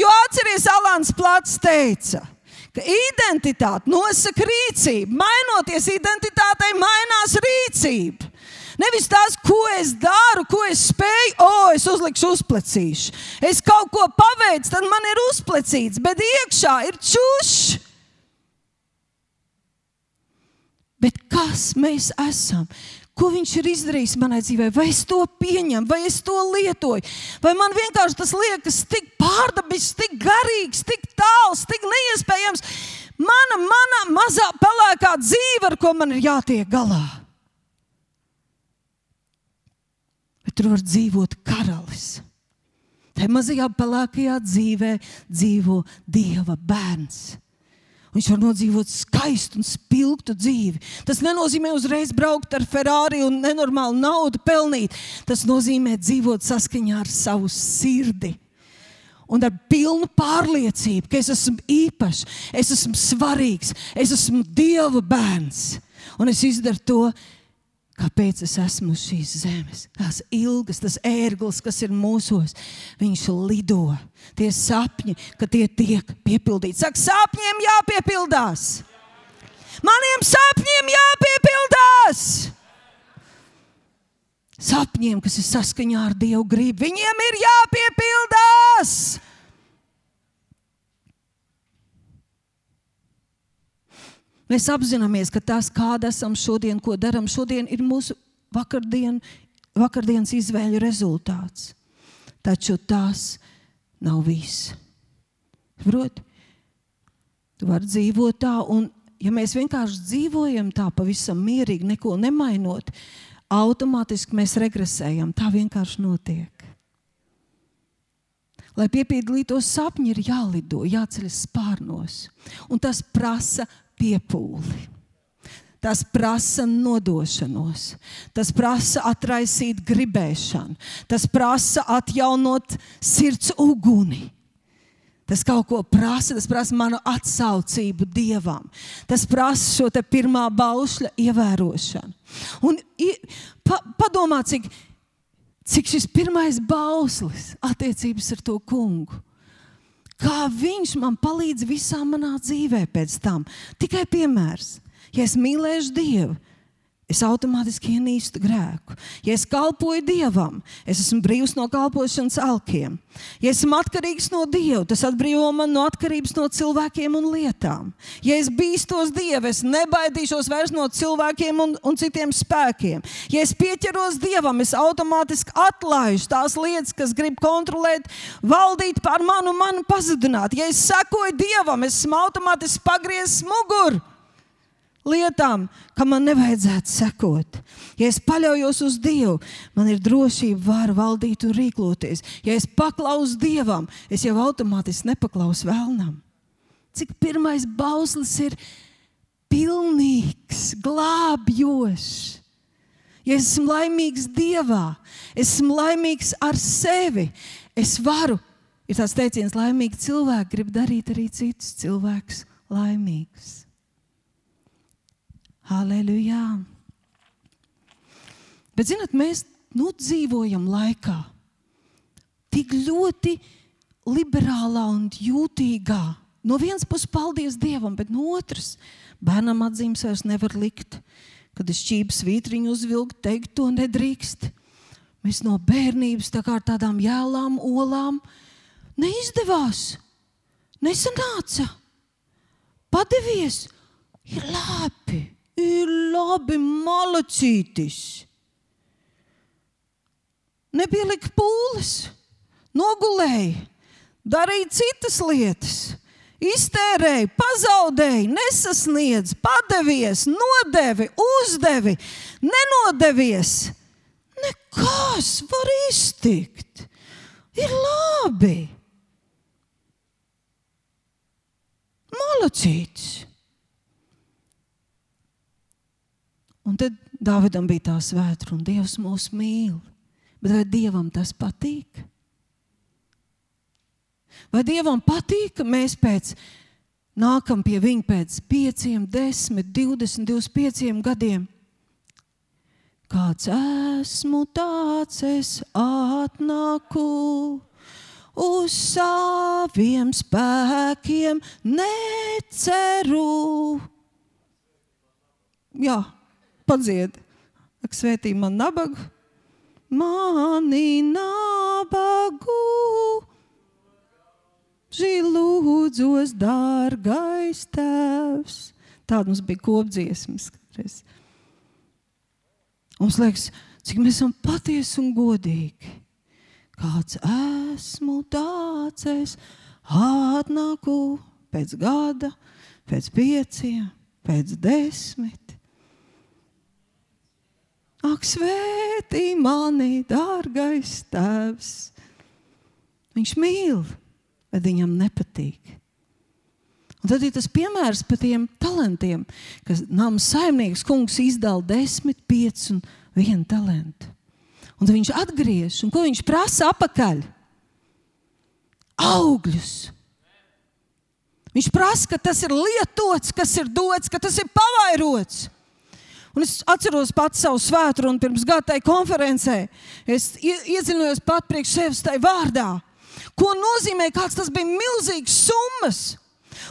Speaker 1: Jo atcerieties, Alans Plats teica, ka identitāte nosaka rīcību. Mainoties identitātei, mainās rīcība. Nevis tas, ko es daru, ko es spēju, o, oh, es uzlikšu uzplecīšu. Es kaut ko paveicu, tad man ir uzplecīts, bet iekšā ir čūšs. Bet kas mēs esam? Ko viņš ir izdarījis manā dzīvē? Vai es to pieņemu, vai es to lietoju? Vai man vienkārši tas liekas tik pārdabisks, tik garīgs, tik tāls, tik neiespējams? Mana, mana mazā pelēkā dzīve, ar ko man ir jātiek galā. Bet tur var dzīvot karalis. Tajā mazajā pelēkajā dzīvē dzīvo Dieva bērns. Viņš var nodzīvot skaistu un spilgtu dzīvi. Tas nenozīmē uzreiz braukt ar Ferrari un nenormālu naudu pelnīt. Tas nozīmē dzīvot saskaņā ar savu sirdi. Un ar pilnu pārliecību, ka es esmu īpašs, es esmu svarīgs, es esmu Dieva bērns. Un es izdaru to kāpēc es esmu uz šīs zemes. Tās ilgas, tas ērglis, kas ir mūsos, viņš lido. Tie sapņi, ka tie tiek piepildīti. Saka, sapņiem jāpiepildās! Maniem sapņiem jāpiepildās! Sapņiem, kas ir saskaņā ar Dievu gribu, viņiem ir jāpiepildās! Mēs apzināmies, ka tas, kāda esam šodien, ko darām šodien, ir mūsu vakardien, vakardienas izvēļu rezultāts. Taču tas nav viss. Prot, tu vari dzīvot tā, un ja mēs vienkārši dzīvojam tā, pavisam mierīgi, neko nemainot, automātiski mēs regresējam. Tā vienkārši notiek. Lai piepildītos sapņi, ir jālido, jāceļas spārnos. Un tas prasa piepūli. Tas prasa nodošanos, tas prasa atraisīt gribēšanu, tas prasa atjaunot sirds uguni. Tas kaut ko prasa, tas prasa manu atsaucību Dievam. Tas prasa šo pirmā baušļa ievērošanu. Un pa, padomā, cik, cik šis pirmais bauslis attiecības ar to kungu kā viņš man palīdz visā manā dzīvē pēc tam. Tikai piemērs. Ja es mīlēšu Dievu, es automātiski ienīstu grēku. Ja es kalpoju Dievam, es esmu brīvs no kalpošanas alkiem. Ja esmu atkarīgs no Dieva, tas atbrīvo mani no atkarības no cilvēkiem un lietām. Ja es bīstos Dievu, es nebaidīšos vairs no cilvēkiem un, un citiem spēkiem. Ja es pieķeros Dievam, es automātiski atlaižu tās lietas, kas grib kontrolēt, valdīt pār manu, manu pazudināt. Ja es sekoju Dievam, es esmu automātiski pagriezis muguru lietām, kam man nevajadzētu sekot. Ja es paļaujos uz Dievu, man ir drošība, vara valdīt un rīkoties. Ja es paklausu Dievam, es jau automātiski nepaklausu vēlnam. Cik pirmais bauslis ir pilnīgs, glābjošs. Ja es esmu laimīgs Dievā, es esmu laimīgs ar sevi, es varu. Ir tāds teiciens, laimīgi cilvēki grib darīt arī citus cilvēkus laimīgus. Halleluja! Bet, zinot, mēs nu, dzīvojam laikā tik ļoti liberālā un jūtīgā. No vienas puses, paldies Dievam, bet no otras, bērnam atzīmes vairs nevar likt. Kad es šķības vītriņu uzvilku, teikt, to nedrīkst. Mēs no bērnības tā kā ar tādām jēlām, olām neizdevās, nesanāca. Padevies, ir labi ir labi malacītis. Nepielika pūles, nogulēja, darīja citas lietas, iztērēja, pazaudēja, nesasniedz, padevies, nodevi, uzdevi, nenodevies. Nekas var iztikt. Ir labi. Malacīts. Un tad Dāvidam bija tā svētra, un Dievs mūs mīl. Bet vai Dievam tas patīk? Vai Dievam patīk, ka mēs pēc nākam pie viņa pēc 5, 10, 20, 25 gadiem? Kāds esmu tāds, es atnāku uz saviem spēkiem, neceru. Jā, padzied. Ak, svētī man nabagu, mani nabagu. Lūdzos, dārgais tēvs. Tāda mums bija kopdziesmas. Mums liekas, cik mēs esam patiesi un godīgi. Kāds esmu tāds, es atnāku pēc gada, pēc pieciem, pēc desmit. Ak, svētī mani, dārgais tēvs! Viņš mīl, bet viņam nepatīk. Un tad ir tas piemērs par tiem talantiem, kas nama saimnieks kungs izdala desmit, pieci un vienu talantu. Un tad viņš atgriežas, un ko viņš prasa apakaļ? Augļus. Viņš prasa, ka tas ir lietots, kas ir dots, ka tas ir pavairots. Un es atceros pats savu svētdienu pirms gada tajā konferencē. Es iedziļinājos pat priekš sevis tajā vārdā. Ko nozīmē, kāds tas bija milzīgs summas.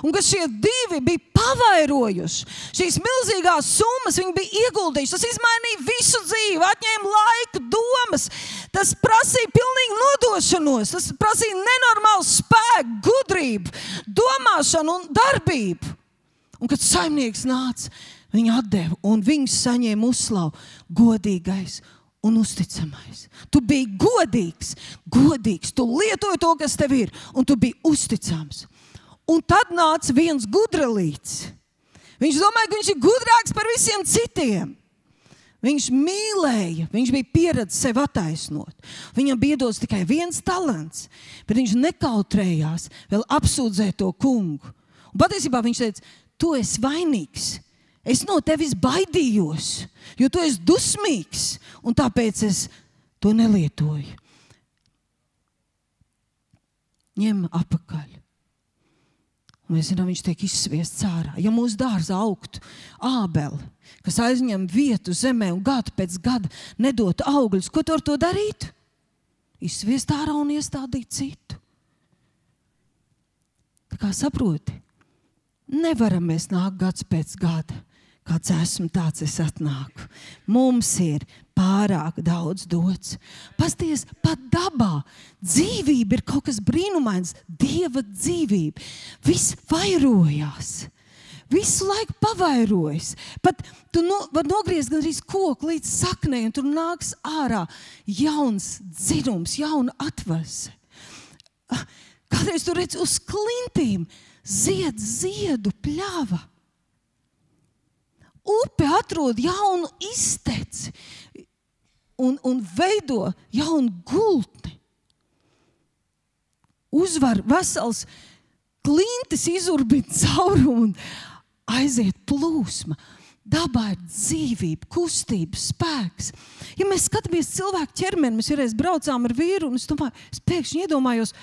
Speaker 1: Un ka šie divi bija pavairojuši šīs milzīgās summas, viņi bija ieguldījuši. Tas izmainīja visu dzīvi, atņēma laiku, domas. Tas prasīja pilnīgu nodošanos, tas prasīja nenormālu spēku, gudrību, domāšanu un darbību. Un kad saimnieks nāca, Viņa atdeva, un viņš saņēma uzslavu, godīgais un uzticamais. Tu biji godīgs, godīgs, tu lietoji to, kas tev ir, un tu biji uzticams. Un tad nāca viens gudralīts. Viņš domāja, ka viņš ir gudrāks par visiem citiem. Viņš mīlēja, viņš bija pieredzējis sevi attaisnot. Viņam bija dots tikai viens talants, bet viņš nekautrējās vēl apsūdzēt to kungu. Un patiesībā viņš teica, tu esi vainīgs. Es no tevis baidījos, jo tu esi dusmīgs, un tāpēc es to nelietoju. Ņem apakaļ. Un mēs zinām, viņš tiek izsviests ārā. Ja mūsu dārzā augtu ābeli, kas aizņem vietu zemē un gadu pēc gada nedot augļus, ko tu ar to darītu? Izsviest ārā un iestādīt citu. Tā kā saproti, nevaram mēs nākt gads pēc gada kāds esmu, tāds es atnāku. Mums ir pārāk daudz dots. Pasties, pat dabā dzīvība ir kaut kas brīnumains, dieva dzīvība. Viss vairojās. Visu laiku pavairojas. Pat tu no, vari nogriezt gandrīz koku līdz saknei, un tur nāks ārā jauns dzirums, jauna atvese. Ah, kādreiz tur redz uz klintīm zied ziedu pļāva upe atrod jaunu izteci un, un veido jaunu gultni. Uzvar vesels klintis, izurbina caurumu un aiziet plūsma. Dabā ir dzīvība, kustība, spēks. Ja mēs skatāmies cilvēku ķermeni, mēs vienreiz braucām ar vīru, un es, domāju, es pēkšņi iedomājos,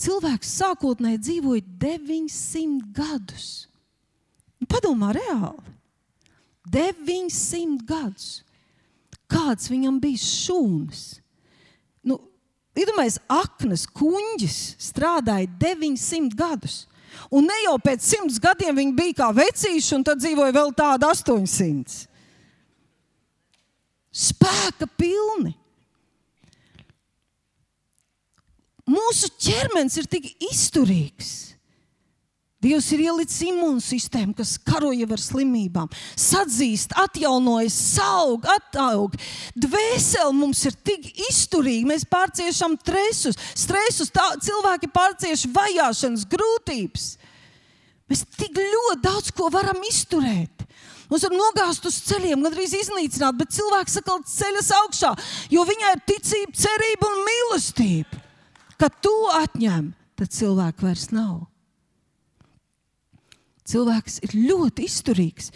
Speaker 1: cilvēks sākotnēji dzīvoja 900 gadus. Padomā, reāli. 900 gadus. Kāds viņam bija šūns? Nu, Iedomājieties, aknas kuģis strādāja 900 gadus. Un ne jau pēc simts gadiem viņi bija kā vecīši, un tad dzīvoja vēl tādi 800. Spēka pilni. Mūsu ķermenis ir tik izturīgs. Dievs ir ielicis imūnsistēmu, kas karoja ar slimībām, sadzīst, atjaunojas, aug, attaug. Dvēsele mums ir tik izturīga, mēs pārciešam stresus, stresus tā, cilvēki pārcieš vajāšanas, grūtības. Mēs tik ļoti daudz ko varam izturēt. Mums var nogāzt uz ceļiem, gandrīz iznīcināt, bet cilvēks atkal ceļas augšā, jo viņai ir ticība, cerība un mīlestība. Kad to atņem, tad cilvēku vairs nav. Cilvēks ir ļoti izturīgs.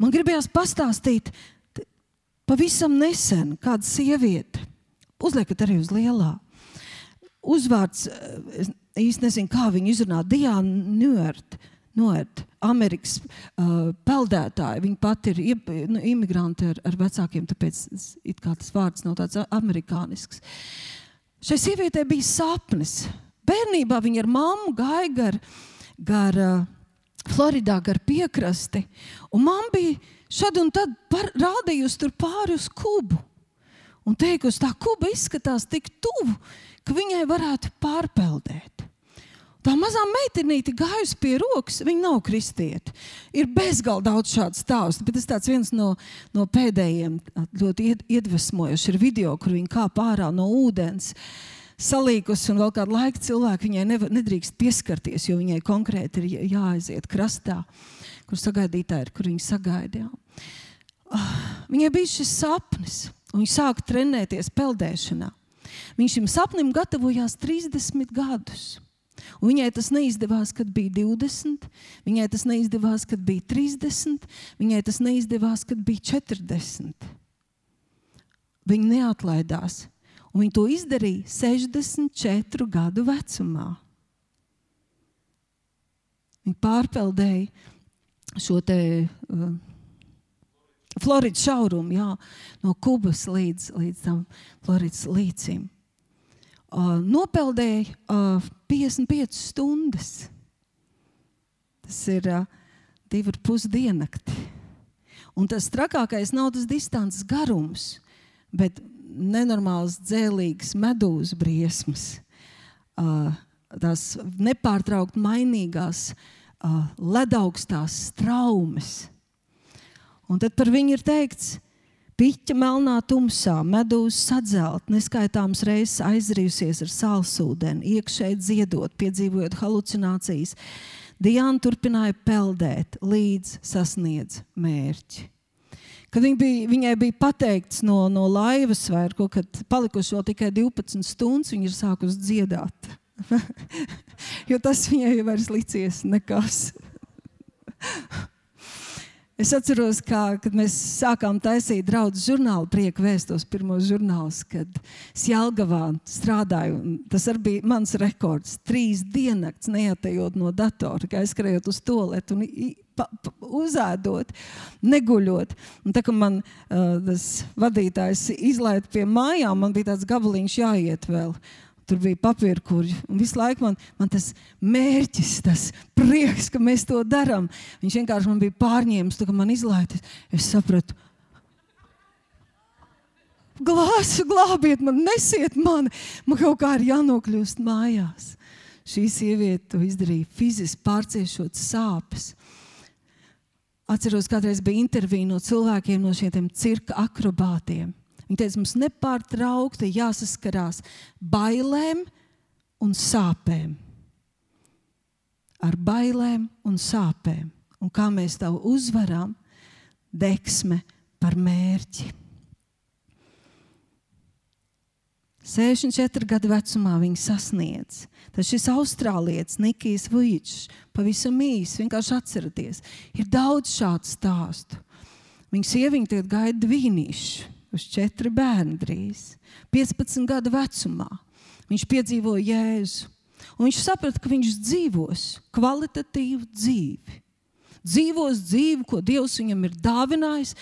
Speaker 1: Man gribējās pastāstīt, pavisam nesen kāda sieviete, uzliekat arī uz lielā. Uzvārds, es īsti nezinu, kā viņu izrunā, Diana Nuert. Noert, Amerikas uh, peldētāji. Viņa pati ir nu, imigranti ar, ar vecākiem, tāpēc tas vārds nav tāds amerikānisks. Šai sievietei bija sapnis. Bērnībā viņa ar mammu gāja gar, gar uh, Floridā gar piekrasti. Un man bija šad un tad par, rādījusi tur pāri uz kubu. Un teikusi, tā kuba izskatās tik tuvu, ka viņai varētu pārpeldēt. Tā mazā meitenīte gājusi pie rokas, viņa nav kristiete. Ir bezgalīgi daudz šādu stāstu, bet tas ir viens no, no pēdējiem ļoti iedvesmojošiem video, kur viņa kāp ārā no ūdens. Uh, salīkusi, un vēl kādu laiku cilvēki viņai nedrīkst pieskarties, jo viņai konkrēti ir jāaiziet krastā, kur sagaidītāji ir, kur viņa sagaidīja. Ah, viņai bija šis sapnis, un viņa sāka trenēties peldēšanā. Viņš šim sapnim gatavojās 30 gadus. Un viņai tas neizdevās, kad bija 20, viņai tas neizdevās, kad bija 30, viņai tas neizdevās, kad bija 40. Viņa neatlaidās. Un viņi to izdarīja 64 gadu vecumā. Viņi pārpeldēja šo te, uh, Floridas šaurumu, jā, no Kubas līdz, līdz tam Floridas līcim. Uh, nopeldēja uh, 55 stundas. Tas ir uh, divi ar pus diennakti. Un tas trakākais nav tas distances garums, bet nenormāls dzēlīgs medūzas briesmas, uh, tās nepārtraukt mainīgās uh, ledaugstās traumas. Un tad par viņu ir teikts, Piķa melnā tumsā, medūza sadzelt, neskaitāms reizes aizrījusies ar sālsūdeni, iekšēji dziedot, piedzīvojot halucinācijas. Diana turpināja peldēt, līdz sasniedz mērķi. Kad viņa bija, viņai bija pateikts no, no laivas, vai kaut kad palikuši vēl tikai 12 stundas, viņa ir sākusi dziedāt. jo tas viņai jau vairs licies nekas. Es atceros, kā, kad mēs sākām taisīt draugu žurnālu, prieku vēstos pirmos žurnālus, kad Sjelgavā strādāju. Tas arī bija mans rekords. Trīs diennakts neatejot no datora, aizskrējot uz toaletu un pa, pa, uzēdot, neguļot. Un tā kā man uh, tas vadītājs izlaida pie mājām, man bija tāds gabaliņš jāiet vēl. Tur bija papīra kurģi. Un visu laiku man, man tas mērķis, tas prieks, ka mēs to darām. Viņš vienkārši man bija pārņēmis, tā kā man izlaiž. Es sapratu, glāzi, glābiet man, nesiet mani. Man kaut kā ir jānokļūst mājās. Šī sieviete to izdarīja fiziski, pārciešot sāpes. Atceros, kādreiz bija intervija no cilvēkiem, no šiem cirka akrobātiem. Viņa teica, mums nepārtraukti jāsaskarās bailēm un sāpēm. Ar bailēm un sāpēm. Un kā mēs to uzvaram, deksme par mērķi. 64 gadu vecumā viņa sasniedz. Tad šis austrālietis, Nikijs Vujčs, pavisam īsi vienkārši atcerieties, ir daudz šādu stāstu. Viņa sieviete tagad gaida vīnīšu uz četri bērni drīz, 15 gadu vecumā. Viņš piedzīvoja Jēzu. Un viņš saprata, ka viņš dzīvos kvalitatīvu dzīvi. Dzīvos dzīvi, ko Dievs viņam ir dāvinājis,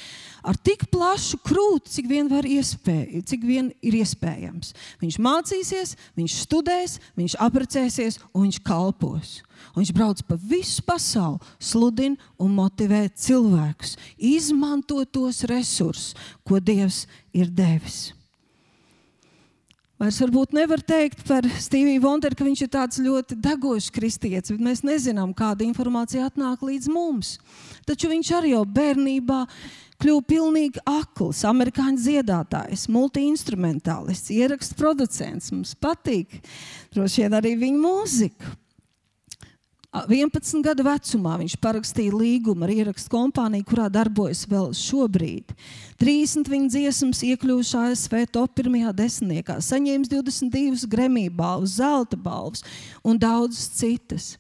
Speaker 1: ar tik plašu krūti, cik vien, iespēj, cik vien ir iespējams. Viņš mācīsies, viņš studēs, viņš apprecēsies un viņš kalpos. Un viņš brauc pa visu pasauli, sludina un motivē cilvēkus, izmanto tos resursus, ko Dievs ir devis. Vairs varbūt nevar teikt par Steviju Vonderu, ka viņš ir tāds ļoti degošs kristietis, bet mēs nezinām, kāda informācija atnāk līdz mums. Taču viņš arī jau bērnībā kļuva pilnīgi akls, amerikāņu dziedātājs, multi-instrumentālists, ierakstu producents. Mums patīk droši vien arī viņa mūzika. 11 gadu vecumā viņš parakstīja līgumu ar ierakstu kompāniju, kurā darbojas vēl šobrīd. 30 viņa dziesmas iekļuvuši ASV top pirmajā desmitniekā, saņēmis 22 Grammy balvas, zelta balvas un daudzas citas.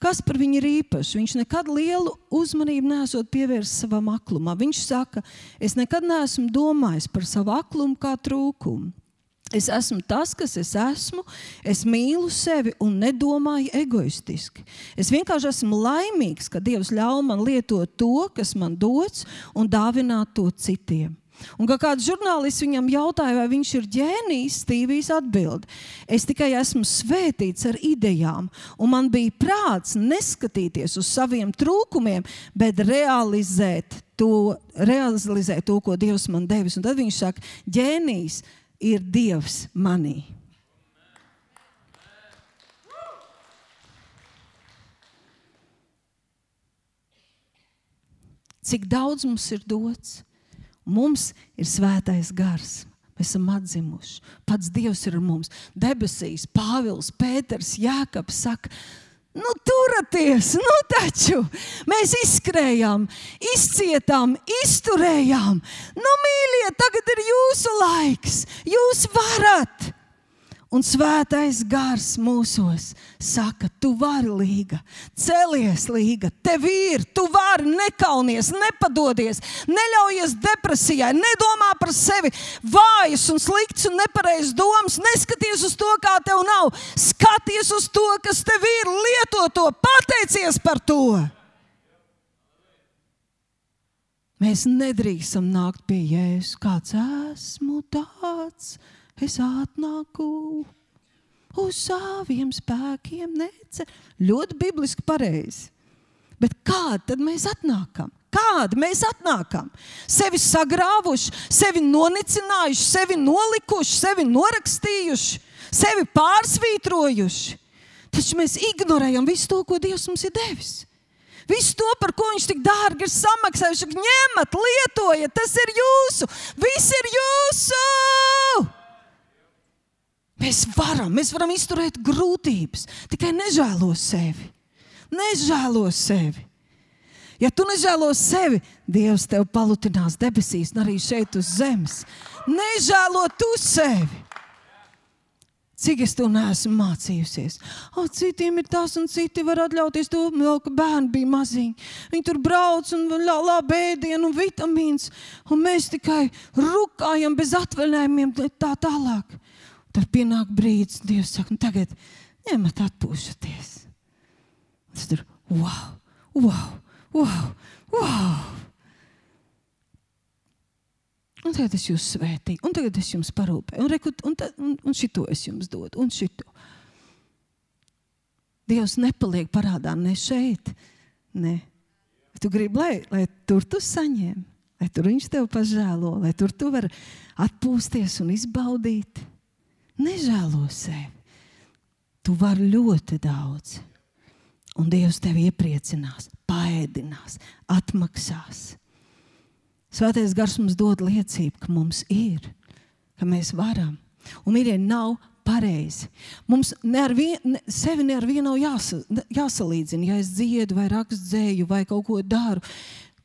Speaker 1: Kas par viņu ir īpašs? Viņš nekad lielu uzmanību nesot pievērsis savam aklumam. Viņš saka, es nekad neesmu domājis par savu aklumu kā trūkumu. Es esmu tas, kas es esmu. Es mīlu sevi un nedomāju egoistiski. Es vienkārši esmu laimīgs, ka Dievs ļauj man lietot to, kas man dots, un dāvināt to citiem. Un kā kāds žurnālists viņam jautāja, vai viņš ir ģēnijs, Stīvijs atbild: Es tikai esmu svētīts ar idejām, un man bija prāts neskatīties uz saviem trūkumiem, bet realizēt to, realizēt to ko Dievs man devis. Un tad viņš saka, ģēnijs ir Dievs manī. Cik daudz mums ir dots? Mums ir svētais gars. Mēs esam atzimuši. Pats Dievs ir mums. Debesīs, Pāvils, Pēters, saka, Nu, turieties, nu taču mēs izskrējām, izcietām, izturējām. Nu, mīļie, tagad ir jūsu laiks. Jūs varat! Un svētais gars mūsos saka, tu vari līga, celies līga, tev ir, tu vari. Nekaunies, nepadodies, neļaujies depresijai, nedomā par sevi. Vājas un slikts un nepareizs domas, neskaties uz to, kā tev nav, skaties uz to, kas tev ir, lieto to, pateicies par to. Mēs nedrīkstam nākt pie Jēzus. Kāds esmu tāds, es atnāku uz saviem spēkiem. Nece. Ļoti bibliski pareizi. Bet kādi tad mēs atnākam? Kādi mēs atnākam? Sevi sagrāvuši, sevi nonicinājuši, sevi nolikuši, sevi norakstījuši, sevi pārsvītrojuši. Taču mēs ignorējam visu to, ko Dievs mums ir devis. Visu to, par ko viņš tik dārgi ir samaksājis, ņemat, lietojiet, tas ir jūsu, viss ir jūsu. Mēs varam, mēs varam izturēt grūtības, tikai nežēlo sevi. Nežēlo sevi. Ja tu nežēlo sevi, Dievs tev palutinās debesīs, arī šeit uz zemes. Nežēlo tu sevi. Cik es to neesmu mācījusies? O, citiem ir tas, un citi var atļauties to, vēl, ka bērni bija maziņi. Viņi tur brauc un labi ēdienu un vitamīns, un mēs tikai rukājam bez atvaļinājumiem tā tālāk. Tad pienāk brīdis, Dievs saka, nu tagad ņemat atpūšaties. Tas tur, wow, wow, wow, wow! Un tagad es jūs svētīju, un tagad es jums parūpēju, un, reku, un, tad, un, un šito es jums dodu, un šito. Dievs nepaliek parādā ne šeit, ne. Tu gribi, lai, lai tur tu saņem, lai tur viņš tev pažēlo, lai tur tu vari atpūsties un izbaudīt. Nežēlo sevi. Tu vari ļoti daudz. Un Dievs tevi iepriecinās, paēdinās, atmaksās. Svētais gars mums dod liecību, ka mums ir, ka mēs varam. Un mīļie, nav pareizi. Mums ne vien, ne, sevi ne ar vienu nav jāsa, jāsalīdzina. Ja es dziedu vai rakstu dzēju vai kaut ko daru,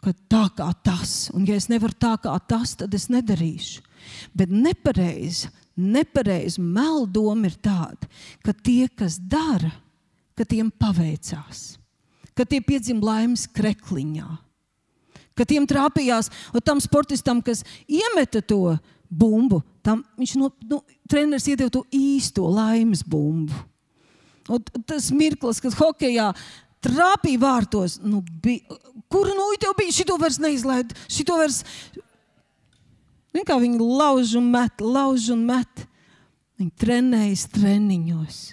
Speaker 1: ka tā kā tas, un ja es nevaru tā kā tas, tad es nedarīšu. Bet nepareizi, nepareizi meldoma ir tāda, ka tie, kas dara, ka tiem paveicās, ka tie piedzim laimes krekliņā ka tiem trāpījās, un tam sportistam, kas iemeta to bumbu, tam viņš no, nu, treneris iedeva to īsto laimes bumbu. Un tas mirklis, kad hokeja trāpīja vārtos, nu, bija, kur nu tev bija, šito vairs neizlaid, šito vairs. Viņa kā viņi lauž un met, lauž un met. Viņi trenējas treniņos.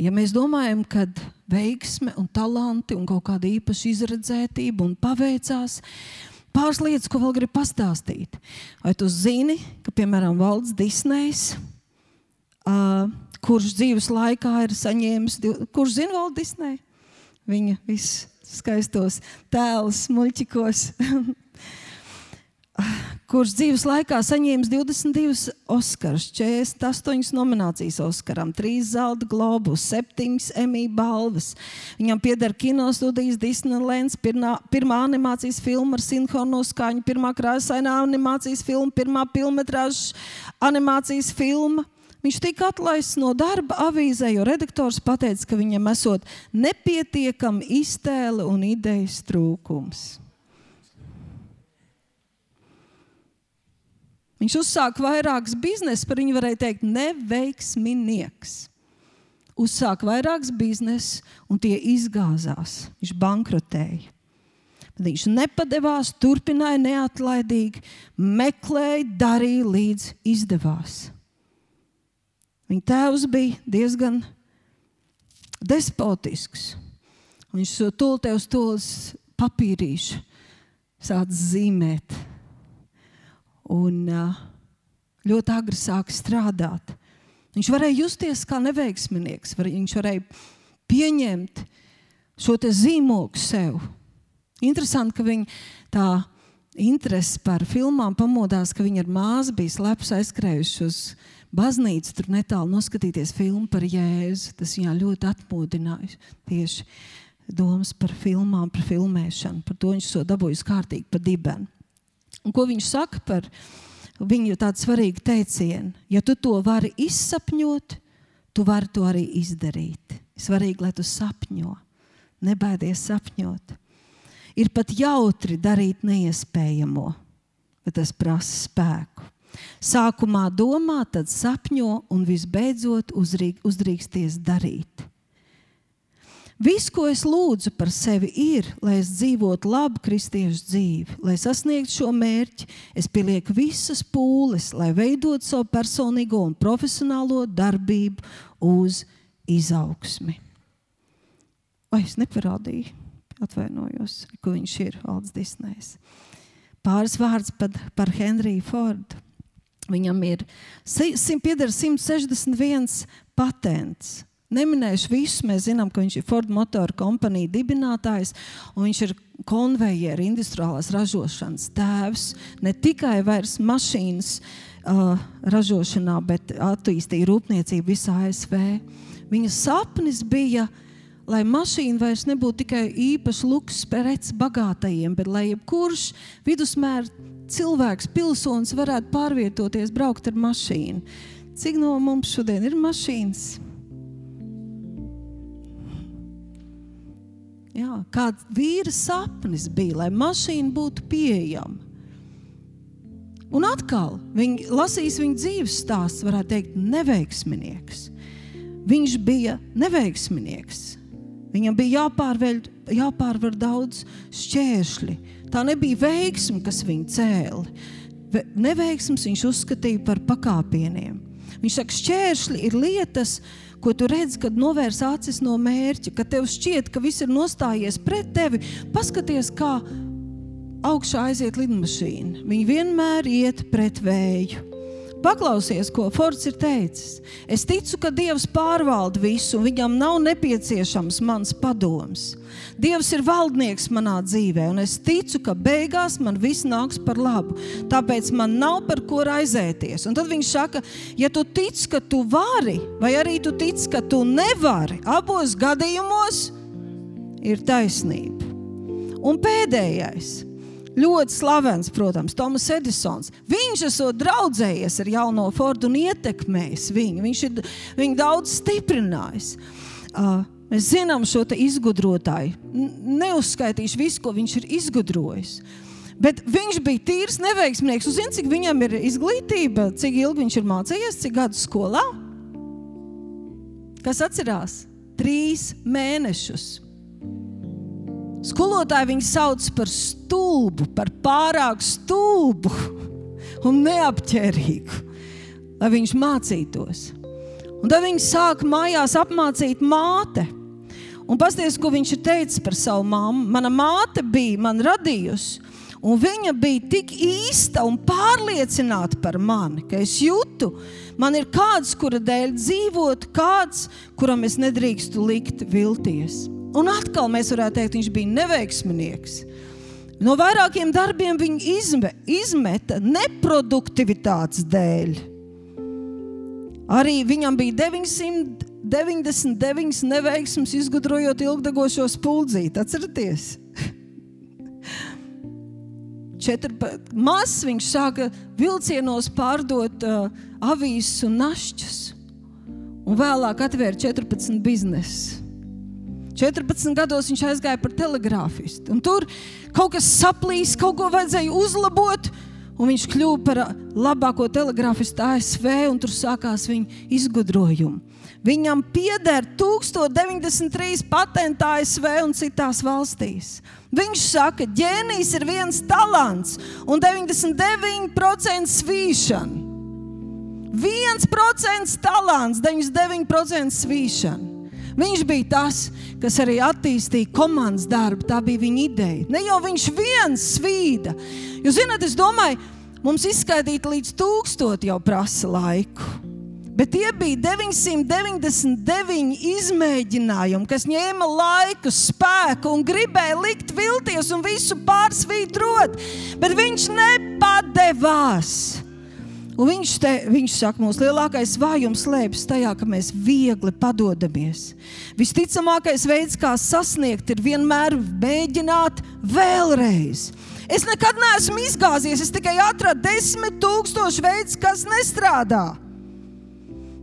Speaker 1: ja mēs domājam, ka veiksme un talanti un kaut kāda īpaša izredzētība un paveicās, pāris lietas, ko vēl gribu pastāstīt. Vai tu zini, ka piemēram Valds Disnejs, uh, kurš dzīves laikā ir saņēmis, kurš zina Valdu Disneju? Viņa visus skaistos tēlus, muļķikos. kurš dzīves laikā saņēmis 22 Oskarus, 48 nominācijas Oskaram, 3 zelta globus, 7 Emmy balvas. Viņam pieder kinostudijas Disneylands, pirmā, pirmā animācijas filma ar sinhronu skaņu, pirmā krāsainā animācijas filma, pirmā filmetrāžas animācijas filma. Viņš tika atlaists no darba avīzē, jo redaktors teica, ka viņam esot nepietiekama iztēle un idejas trūkums. Viņš uzsāka vairākus biznesus, par viņu varēja teikt, neveiksminieks. Uzsāka vairākus biznesus, un tie izgāzās. Viņš bankrotēja. Bet viņš nepadevās, turpināja neatlaidīgi, meklēja, darīja līdz izdevās. Viņa tēvs bija diezgan despotisks. Viņš to tūlīt uz tūlīt papīrīšu sācis zīmēt un ļoti agri sāk strādāt. Viņš varēja justies kā neveiksminieks, viņš varēja pieņemt šo zīmogu sev. Interesanti, ka viņa tā interese par filmām pamodās, ka viņa ar māsu bija slepus aizskrējuši uz baznīcu, tur netālu noskatīties filmu par Jēzu. Tas viņā ļoti atmodināja tieši domas par filmām, par filmēšanu. Par to viņš to dabūjis kārtīgi pa dibenu. Un ko viņš saka par viņu tādu svarīgu teicienu? Ja tu to vari izsapņot, tu vari to arī izdarīt. Svarīgi, lai tu sapņo, nebaidies sapņot. Ir pat jautri darīt neiespējamo, bet tas prasa spēku. Sākumā domā, tad sapņo un visbeidzot uzdrīksties darīt. Viss, ko es lūdzu par sevi, ir, lai es dzīvotu labu kristiešu dzīvi, lai sasniegtu šo mērķi. Es pielieku visas pūles, lai veidotu savu personīgo un profesionālo darbību uz izaugsmi. Vai es neparādīju? Atvainojos, ka viņš ir Aldis Disnējs. Pāris vārds par, par Henriju Fordu. Viņam ir 161 patents. Neminēšu visus, mēs zinām, ka viņš ir Ford Motor kompānijas dibinātājs un viņš ir konvejeru industriālās ražošanas tēvs. Ne tikai vairs mašīnas uh, ražošanā, bet attīstīja rūpniecību visā ASV. Viņa sapnis bija, lai mašīna vairs nebūtu tikai īpaši luks prets bagātajiem, bet lai jebkurš vidusmēra cilvēks, pilsonis varētu pārvietoties, braukt ar mašīnu. Cik no mums šodien ir mašīnas? Jā, kāds vīra sapnis bija, lai mašīna būtu pieejama. Un atkal, viņi lasīs viņa dzīves stāsts, varētu teikt, neveiksminieks. Viņš bija neveiksminieks. Viņam bija jāpārveļ, jāpārvar daudz šķēršļu. Tā nebija veiksme, kas viņu cēla. Neveiksmes viņš uzskatīja par pakāpieniem. Viņš saka, šķēršļi ir lietas, ko tu redzi, kad novērs acis no mērķa, kad tev šķiet, ka viss ir nostājies pret tevi. Paskaties, kā augšā aiziet lidmašīna. Viņa vienmēr iet pret vēju. Paklausies, ko Fords ir teicis. Es ticu, ka Dievs pārvalda visu, un viņam nav nepieciešams mans padoms. Dievs ir valdnieks manā dzīvē, un es ticu, ka beigās man viss nāks par labu. Tāpēc man nav par ko raizēties. Un tad viņš saka, ja tu tici, ka tu vari, vai arī tu tici, ka tu nevari, abos gadījumos ir taisnība. Un pēdējais ļoti slavens, protams, Tomas Edisons. Viņš esot draudzējies ar jauno Fordu un ietekmējis viņu. Viņš ir viņu daudz stiprinājis. Uh, mēs zinām šo izgudrotāju. Neuzskaitīšu visu, ko viņš ir izgudrojis. Bet viņš bija tīrs neveiksminieks. Zini, cik viņam ir izglītība, cik ilgi viņš ir mācījies, cik gadu skolā? Kas atcerās? Trīs mēnešus. Skolotāji viņu sauc par stulbu, par pārāk stulbu un neapķērīgu, lai viņš mācītos. Un tad viņi sāk mājās apmācīt māte. Un pasties, ko viņš ir teicis par savu māmu. Mana māte bija man radījusi, un viņa bija tik īsta un pārliecināta par mani, ka es jūtu, man ir kāds, kura dēļ dzīvot, kāds, kuram es nedrīkstu likt vilties. Un atkal mēs varētu teikt, viņš bija neveiksminieks. No vairākiem darbiem viņa izme, izmeta neproduktivitātes dēļ. Arī viņam bija 999 neveiksmes, izgudrojot ilgdegošo spuldzīti. Atcerieties! Mazs viņš sāka vilcienos pārdot uh, avīzes un našķus, un vēlāk atvēra 14 biznesus. 14 gados viņš aizgāja par telegrāfistu. Tur kaut kas saplīs, kaut ko vajadzēja uzlabot. Un viņš kļuva par labāko telegrāfistu ASV, un tur sākās viņa izgudrojumi. Viņam pieder 1093 patenti ASV un citās valstīs. Viņš saka, ka ģēnijs ir viens talants un 99% svīšana. 1% talants, 99% svīšana. Viņš bija tas, kas arī attīstīja komandas darbu. Tā bija viņa ideja. Ne jau viņš viens svīda. Jūs zināt, es domāju, mums izskaidrot līdz tūkstošiem jau prasa laiku. Bet tie bija 999 izmēģinājumi, kas ņēma laiku, spēku un gribēja likt vilties un visu pārsvītrot. Bet viņš nepadevās. Un viņš, te, viņš saka, mūsu lielākais vājums slēpjas tajā, ka mēs viegli padodamies. Visticamākais veids, kā sasniegt, ir vienmēr mēģināt vēlreiz. Es nekad neesmu izgāzies, es tikai atradu desmit tūkstošu veidus, kas nestrādā.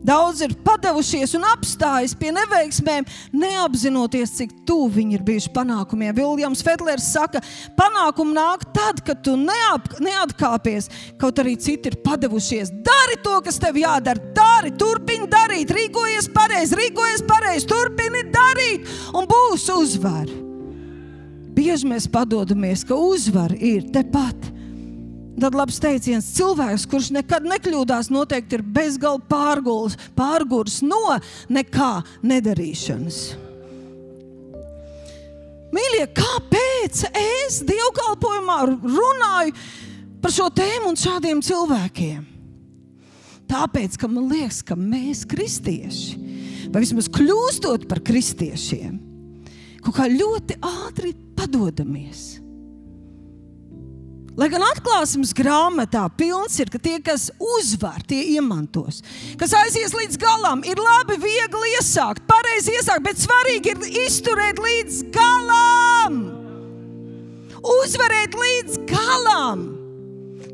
Speaker 1: Daudz ir padevušies un apstājas pie neveiksmēm, neapzinoties, cik tuvu viņi ir bijuši panākumiem. Viljams Fedlers saka, panākumi nāk tad, kad tu neap, neatkāpies, kaut arī citi ir padevušies. Dari to, kas tev jādara, dari, turpini darīt, rīkojies pareizi, rīkojies pareizi, turpini darīt, un būs uzvara. Bieži mēs padodamies, ka uzvara ir tepat. Tad labs teiciens, cilvēks, kurš nekad nekļūdās, noteikti ir bezgalīgi pārguls, pārgurs no nekā nedarīšanas. Mīļie, kāpēc es dievkalpojumā runāju par šo tēmu un šādiem cilvēkiem? Tāpēc, ka man liekas, ka mēs, kristieši, vai vismaz kļūstot par kristiešiem, kaut kā ļoti ātri padodamies Lai gan atklāsmes grāmatā pilns ir, ka tie, kas uzvar, tie iemantos. Kas aizies līdz galam, ir labi, viegli iesākt, pareizi iesākt, bet svarīgi ir izturēt līdz galam. Uzvarēt līdz galam.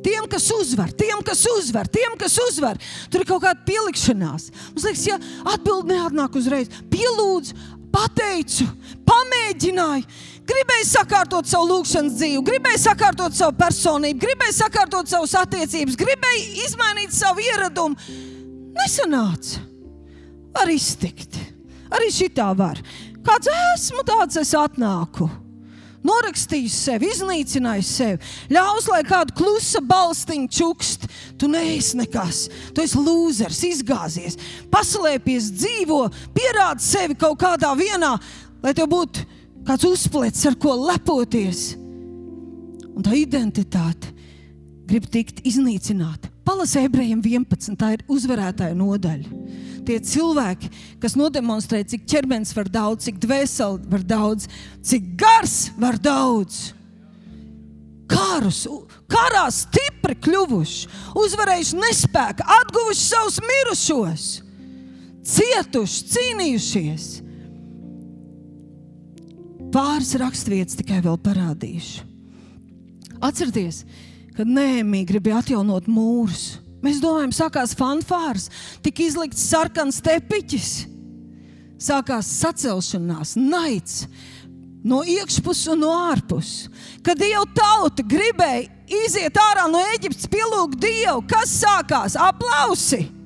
Speaker 1: Tiem, kas uzvar, tiem, kas uzvar, tiem, kas uzvar, tur ir kaut kāda pielikšanās. Mums liekas, ja atbildi neatnāk uzreiz, pielūdzu, pateicu, pamēģināju. Gribēju sakārtot savu lūgšanas dzīvi, gribēju sakārtot savu personību, gribēju sakārtot savas attiecības, gribēju izmainīt savu ieradumu. Nesanāca. Var iztikt. Arī šitā var. Kāds esmu, tāds es atnāku. Norakstījis sevi, iznīcinājis sevi. Ļaus, lai kāda klusa balstiņa čukst. Tu neesi nekas, tu esi lūzers, izgāzies, paslēpies, dzīvo, pierādi sevi kaut kādā vienā, lai tev būtu kāds uzplēts, ar ko lepoties. Un tā identitāte grib tikt iznīcināta. Palasa ebrejiem 11. Tā ir uzvarētāja nodaļa. Tie cilvēki, kas nodemonstrē, cik ķermenis var daudz, cik dvēseli var daudz, cik gars var daudz. Karus, karā stipri kļuvuši, uzvarējuši nespēku, atguvuši savus mirušos, cietuši, cīnījušies Pāris raksturvietas tikai vēl parādīšu. Atcerieties, kad Nēmija gribēja atjaunot mūrus. Mēs domājam, sākās fanfārs, tika izlikts sarkans tepiķis, sākās sacelšanās, naids no iekšpuses un no ārpuses. Kad Dieva tauta gribēja iziet ārā no Eģiptes, pielūgt Dievu, kas sākās? Aplausi!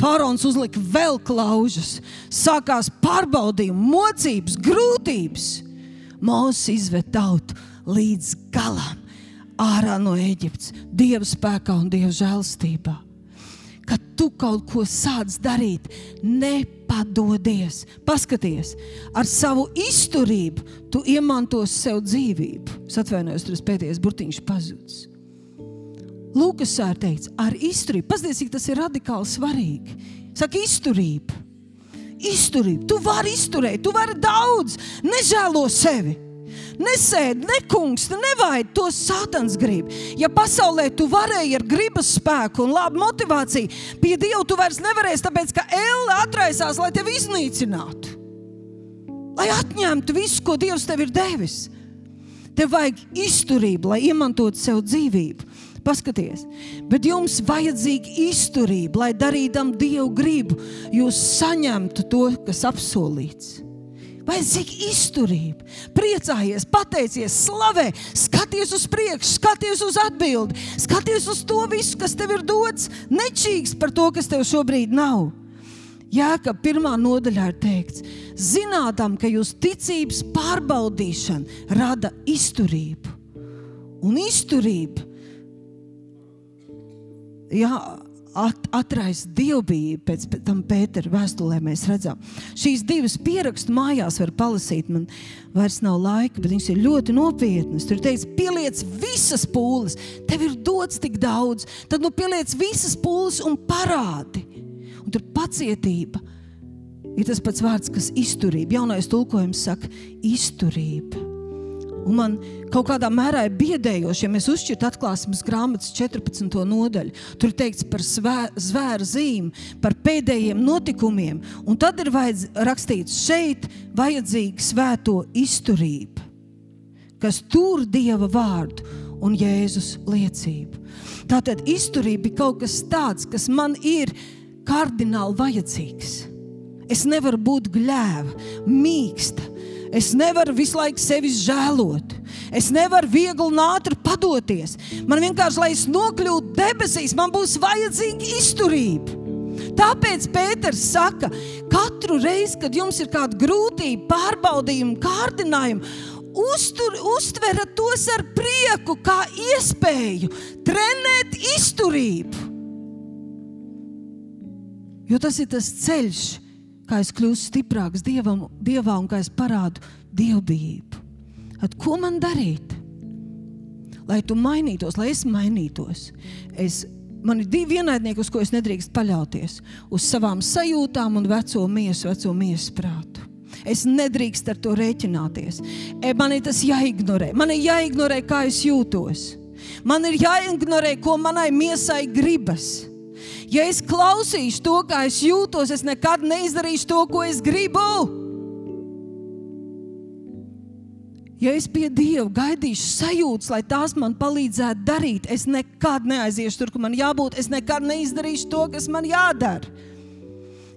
Speaker 1: Faraons uzlika vēl klaužus, sākās pārbaudījumi, mocības, grūtības. Mūsu izved tautu līdz galam, ārā no Eģiptes, Dieva spēkā un Dieva žēlstībā. Kad tu kaut ko sāc darīt, nepadodies. Paskaties, ar savu izturību tu iemantos sev dzīvību. Es atvainojos, tur pēdējais burtiņš pazudis. Lūkas ir teikts, ar izturību. Paskatieties, cik tas ir radikāli svarīgi. Saka, izturība. Izturība. Tu vari izturēt, tu vari daudz, nežēlo sevi. Nesēdi, nekungsti, nevaidi to sātans grib. Ja pasaulē tu varēji ar gribas spēku un labu motivāciju, pie Dieva tu vairs nevarēsi, tāpēc ka Elle atraisās, lai tevi iznīcinātu. Lai atņemtu visu, ko Dievs tev ir devis. Tev vajag izturību, lai iemantotu sev dzīvību. Paskaties, bet jums vajadzīga izturība, lai darītam Dievu gribu, jūs saņemtu to, kas apsolīts. Vajadzīga izturība, priecājies, pateicies, slavē, skaties uz priekšu, skaties uz atbildi, skaties uz to visu, kas tev ir dots, nečīgs par to, kas tev šobrīd nav. Jā, ka pirmā nodaļā ir teikts, zinām, ka jūsu ticības pārbaudīšana rada izturību. Un izturība jā, at, atraisa dievbijību. Pēc tam Pētera vēstulē mēs redzam. Šīs divas pierakstu mājās var palasīt. Man vairs nav laika, bet viņas ir ļoti nopietnas. Tur teikts, pieliec visas pūles. Tev ir dots tik daudz. Tad nu pieliec visas pūles un parādi. Un tur pacietība ir tas pats vārds, kas izturība. Jaunais tulkojums saka izturība. Un man kaut kādā mērā ir biedējoši, ja mēs uzšķirt atklāsmes grāmatas 14. nodaļu. Tur ir teikts par zvēru zīmi, par pēdējiem notikumiem. Un tad ir vajadz, rakstīts šeit, vajadzīga svēto izturība, kas tur dieva vārdu un Jēzus liecību. Tātad izturība ir kaut kas tāds, kas man ir kardināli vajadzīgs. Es nevaru būt gļēva, mīksta. Es nevaru visu laiku sevi žēlot. Es nevaru viegli un ātri padoties. Man vienkārši, lai es nokļūtu debesīs, man būs vajadzīga izturība. Tāpēc Pēters saka, katru reizi, kad jums ir kāda grūtība, pārbaudījuma, kārdinājuma, uztur, uztverat tos ar prieku, kā iespēju trenēt izturību. Jo tas ir tas ceļš, kā es kļūstu stiprāks dievam, dievā un kā es parādu dievbijību. At, ko man darīt? Lai tu mainītos, lai es mainītos. Es, man ir divi ienaidnieki, uz ko es nedrīkst paļauties. Uz savām sajūtām un veco miesu, veco miesu prātu. Es nedrīkstu ar to rēķināties. E, man ir tas jāignorē. Man ir jāignorē, kā es jūtos. Man ir jāignorē, ko manai miesai gribas. Ja es klausīšu to, kā es jūtos, es nekad neizdarīšu to, ko es gribu. Ja es pie Dieva gaidīšu sajūtas, lai tās man palīdzētu darīt, es nekad neaiziešu tur, kur man jābūt. Es nekad neizdarīšu to, kas man jādara.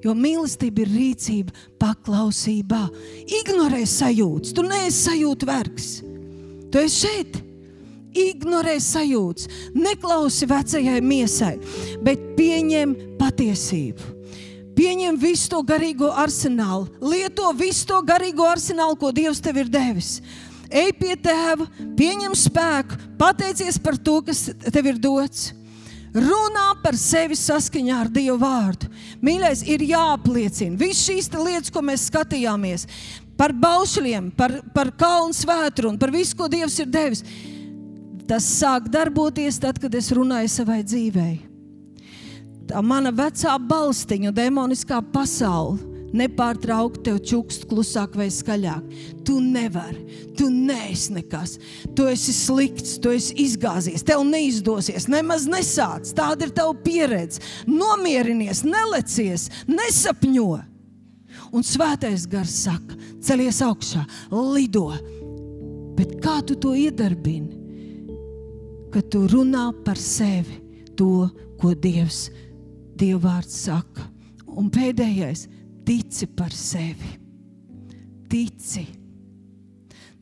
Speaker 1: Jo mīlestība ir rīcība, paklausībā. Ignorē sajūtas. Tu neesi sajūta vergs. Tu esi šeit. Ignorē sajūtas, neklausi vecajai miesai, bet pieņem patiesību. Pieņem visu to garīgo arsenālu, lieto visu to garīgo arsenālu, ko Dievs tev ir devis. Ej pie tēva, pieņem spēku, pateicies par to, kas tev ir dots runā par sevi saskaņā ar Dieva vārdu. Mīļais, ir jāapliecina. Visas šīs lietas, ko mēs skatījāmies, par baušļiem, par, par kalnu svētru un par visu, ko Dievs ir devis, tas sāk darboties tad, kad es runāju savai dzīvei. Tā mana vecā balstiņa, demoniskā pasaule nepārtraukti tev čukst klusāk vai skaļāk. Tu nevari, tu neesi nekas. Tu esi slikts, tu esi izgāzies, tev neizdosies, nemaz nesāc. Tāda ir tava pieredze. Nomierinies, nelecies, nesapņo. Un svētais gars saka, celies augšā, lido. Bet kā tu to iedarbini? Kad tu runā par sevi to, ko Dievs, Dievvvārds saka. Un pēdējais, tici par sevi. Tici.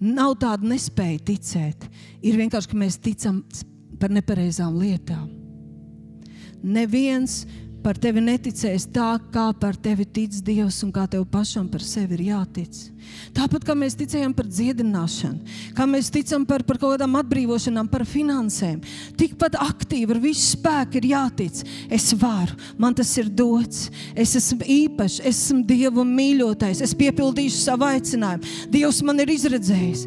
Speaker 1: Nav tāda nespēja ticēt. Ir vienkārši, ka mēs ticam par nepareizām lietām. Neviens par tevi neticēs tā, kā par tevi tic Dievs un kā tev pašam par sevi ir jātic. Tāpat kā mēs ticējam par dziedināšanu, kā mēs ticam par, par kaut kādām atbrīvošanām, par finansēm, tikpat aktīvi ar visu spēku ir jātic. Es varu, man tas ir dots, es esmu īpašs, es esmu Dieva mīļotais, es piepildīšu savu aicinājumu. Dievs man ir izredzējis.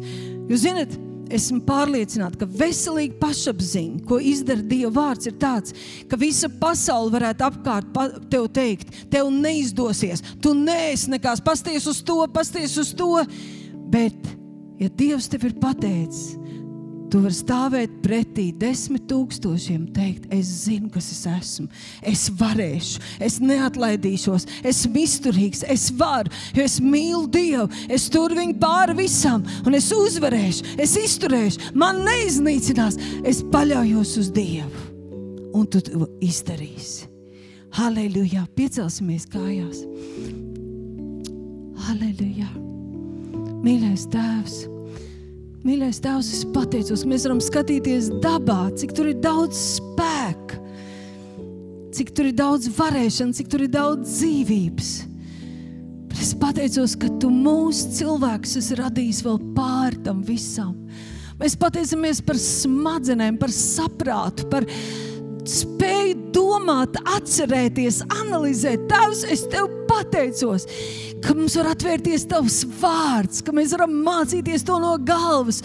Speaker 1: Jūs zināt, esmu pārliecināta, ka veselīga pašapziņa, ko izdara Dieva vārds, ir tāds, ka visa pasaule varētu apkārt tev teikt, tev neizdosies, tu neesi nekas, pasties uz to, pasties uz to. Bet, ja Dievs tev ir pateicis, Tu vari stāvēt pretī desmit tūkstošiem, teikt, es zinu, kas es esmu. Es varēšu, es neatlaidīšos, esmu izturīgs, es varu, jo es mīlu Dievu, es tur viņu pāri visam, un es uzvarēšu, es izturēšu, man neiznīcinās, es paļaujos uz Dievu, un tu to izdarīsi. Halleluja! Piecelsimies kājās! Halleluja! Mīļais Tēvs! Mīļais Tēvs, es pateicos, ka mēs varam skatīties dabā, cik tur ir daudz spēka, cik tur ir daudz varēšanas, cik tur ir daudz dzīvības. Bet es pateicos, ka Tu mūsu cilvēkus esi radījis vēl pāri tam visam. Mēs pateicamies par smadzenēm, par saprātu, par spēju domāt, atcerēties, analizēt. Tēvs, es Tev pateicos, ka mums var atvērties tavs vārds, ka mēs varam mācīties to no galvas.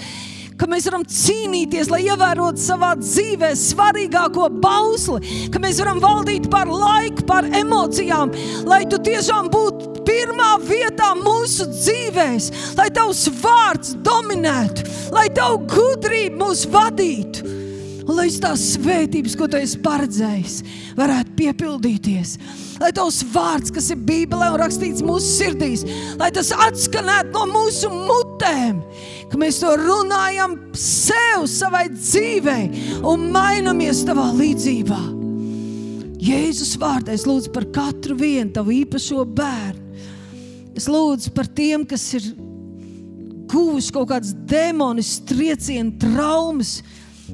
Speaker 1: Ka mēs varam cīnīties, lai ievērotu savā dzīvē svarīgāko bausli, ka mēs varam valdīt par laiku, par emocijām, lai tu tiešām būtu pirmā vietā mūsu dzīvēs, lai tavs vārds dominētu, lai tavu gudrību mūs vadītu un lai tās svētības, ko tu esi paredzējis, varētu piepildīties. Lai tavs vārds, kas ir Bībelē un rakstīts mūsu sirdīs, lai tas atskanētu no mūsu mutēm, ka mēs to runājam sev, savai dzīvei un mainamies tavā līdzībā. Jēzus vārdā es lūdzu par katru vienu tavu īpašo bērnu. Es lūdzu par tiem, kas ir guvuši kaut kādas demoniskas triecienu traumas,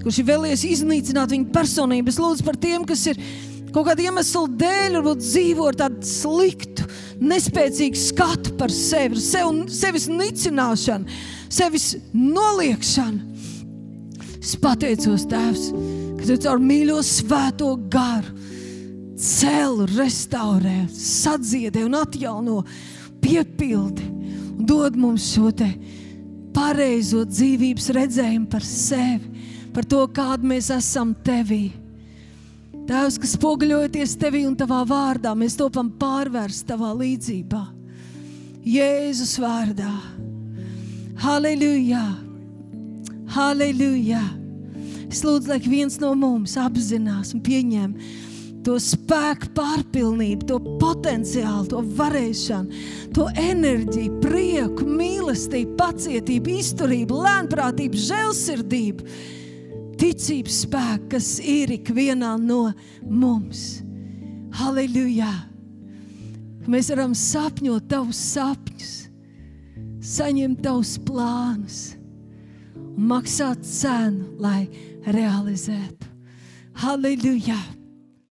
Speaker 1: kurš ir vēlējies iznīcināt viņu personību. Es lūdzu par tiem, kas ir kaut kāda iemesla dēļ, varbūt dzīvo ar tādu sliktu, nespēcīgu skatu par sevi, sev, sevis nicināšanu, sevis noliekšanu. Es pateicos, Tēvs, ka tu caur mīļo svēto garu cēlu, restaurē, sadziedē un atjauno, piepildi un dod mums šo pareizo dzīvības redzējumu par sevi, par to, kāda mēs esam tevī. Tēvs, kas spoguļojoties tevī un tavā vārdā, mēs topam pārvērst tavā līdzībā. Jēzus vārdā. Halleluja! Halleluja! Es lūdzu, lai viens no mums apzinās un pieņem to spēku pārpilnību, to potenciālu, to varēšanu, to enerģiju, prieku, mīlestību, pacietību, izturību, lēnprātību, žēlsirdību, ticības spēku, kas ir ikvienā no mums. Halleluja! Mēs varam sapņot tavus sapņus, saņemt tavus plānus un maksāt cenu, lai realizētu. Halleluja!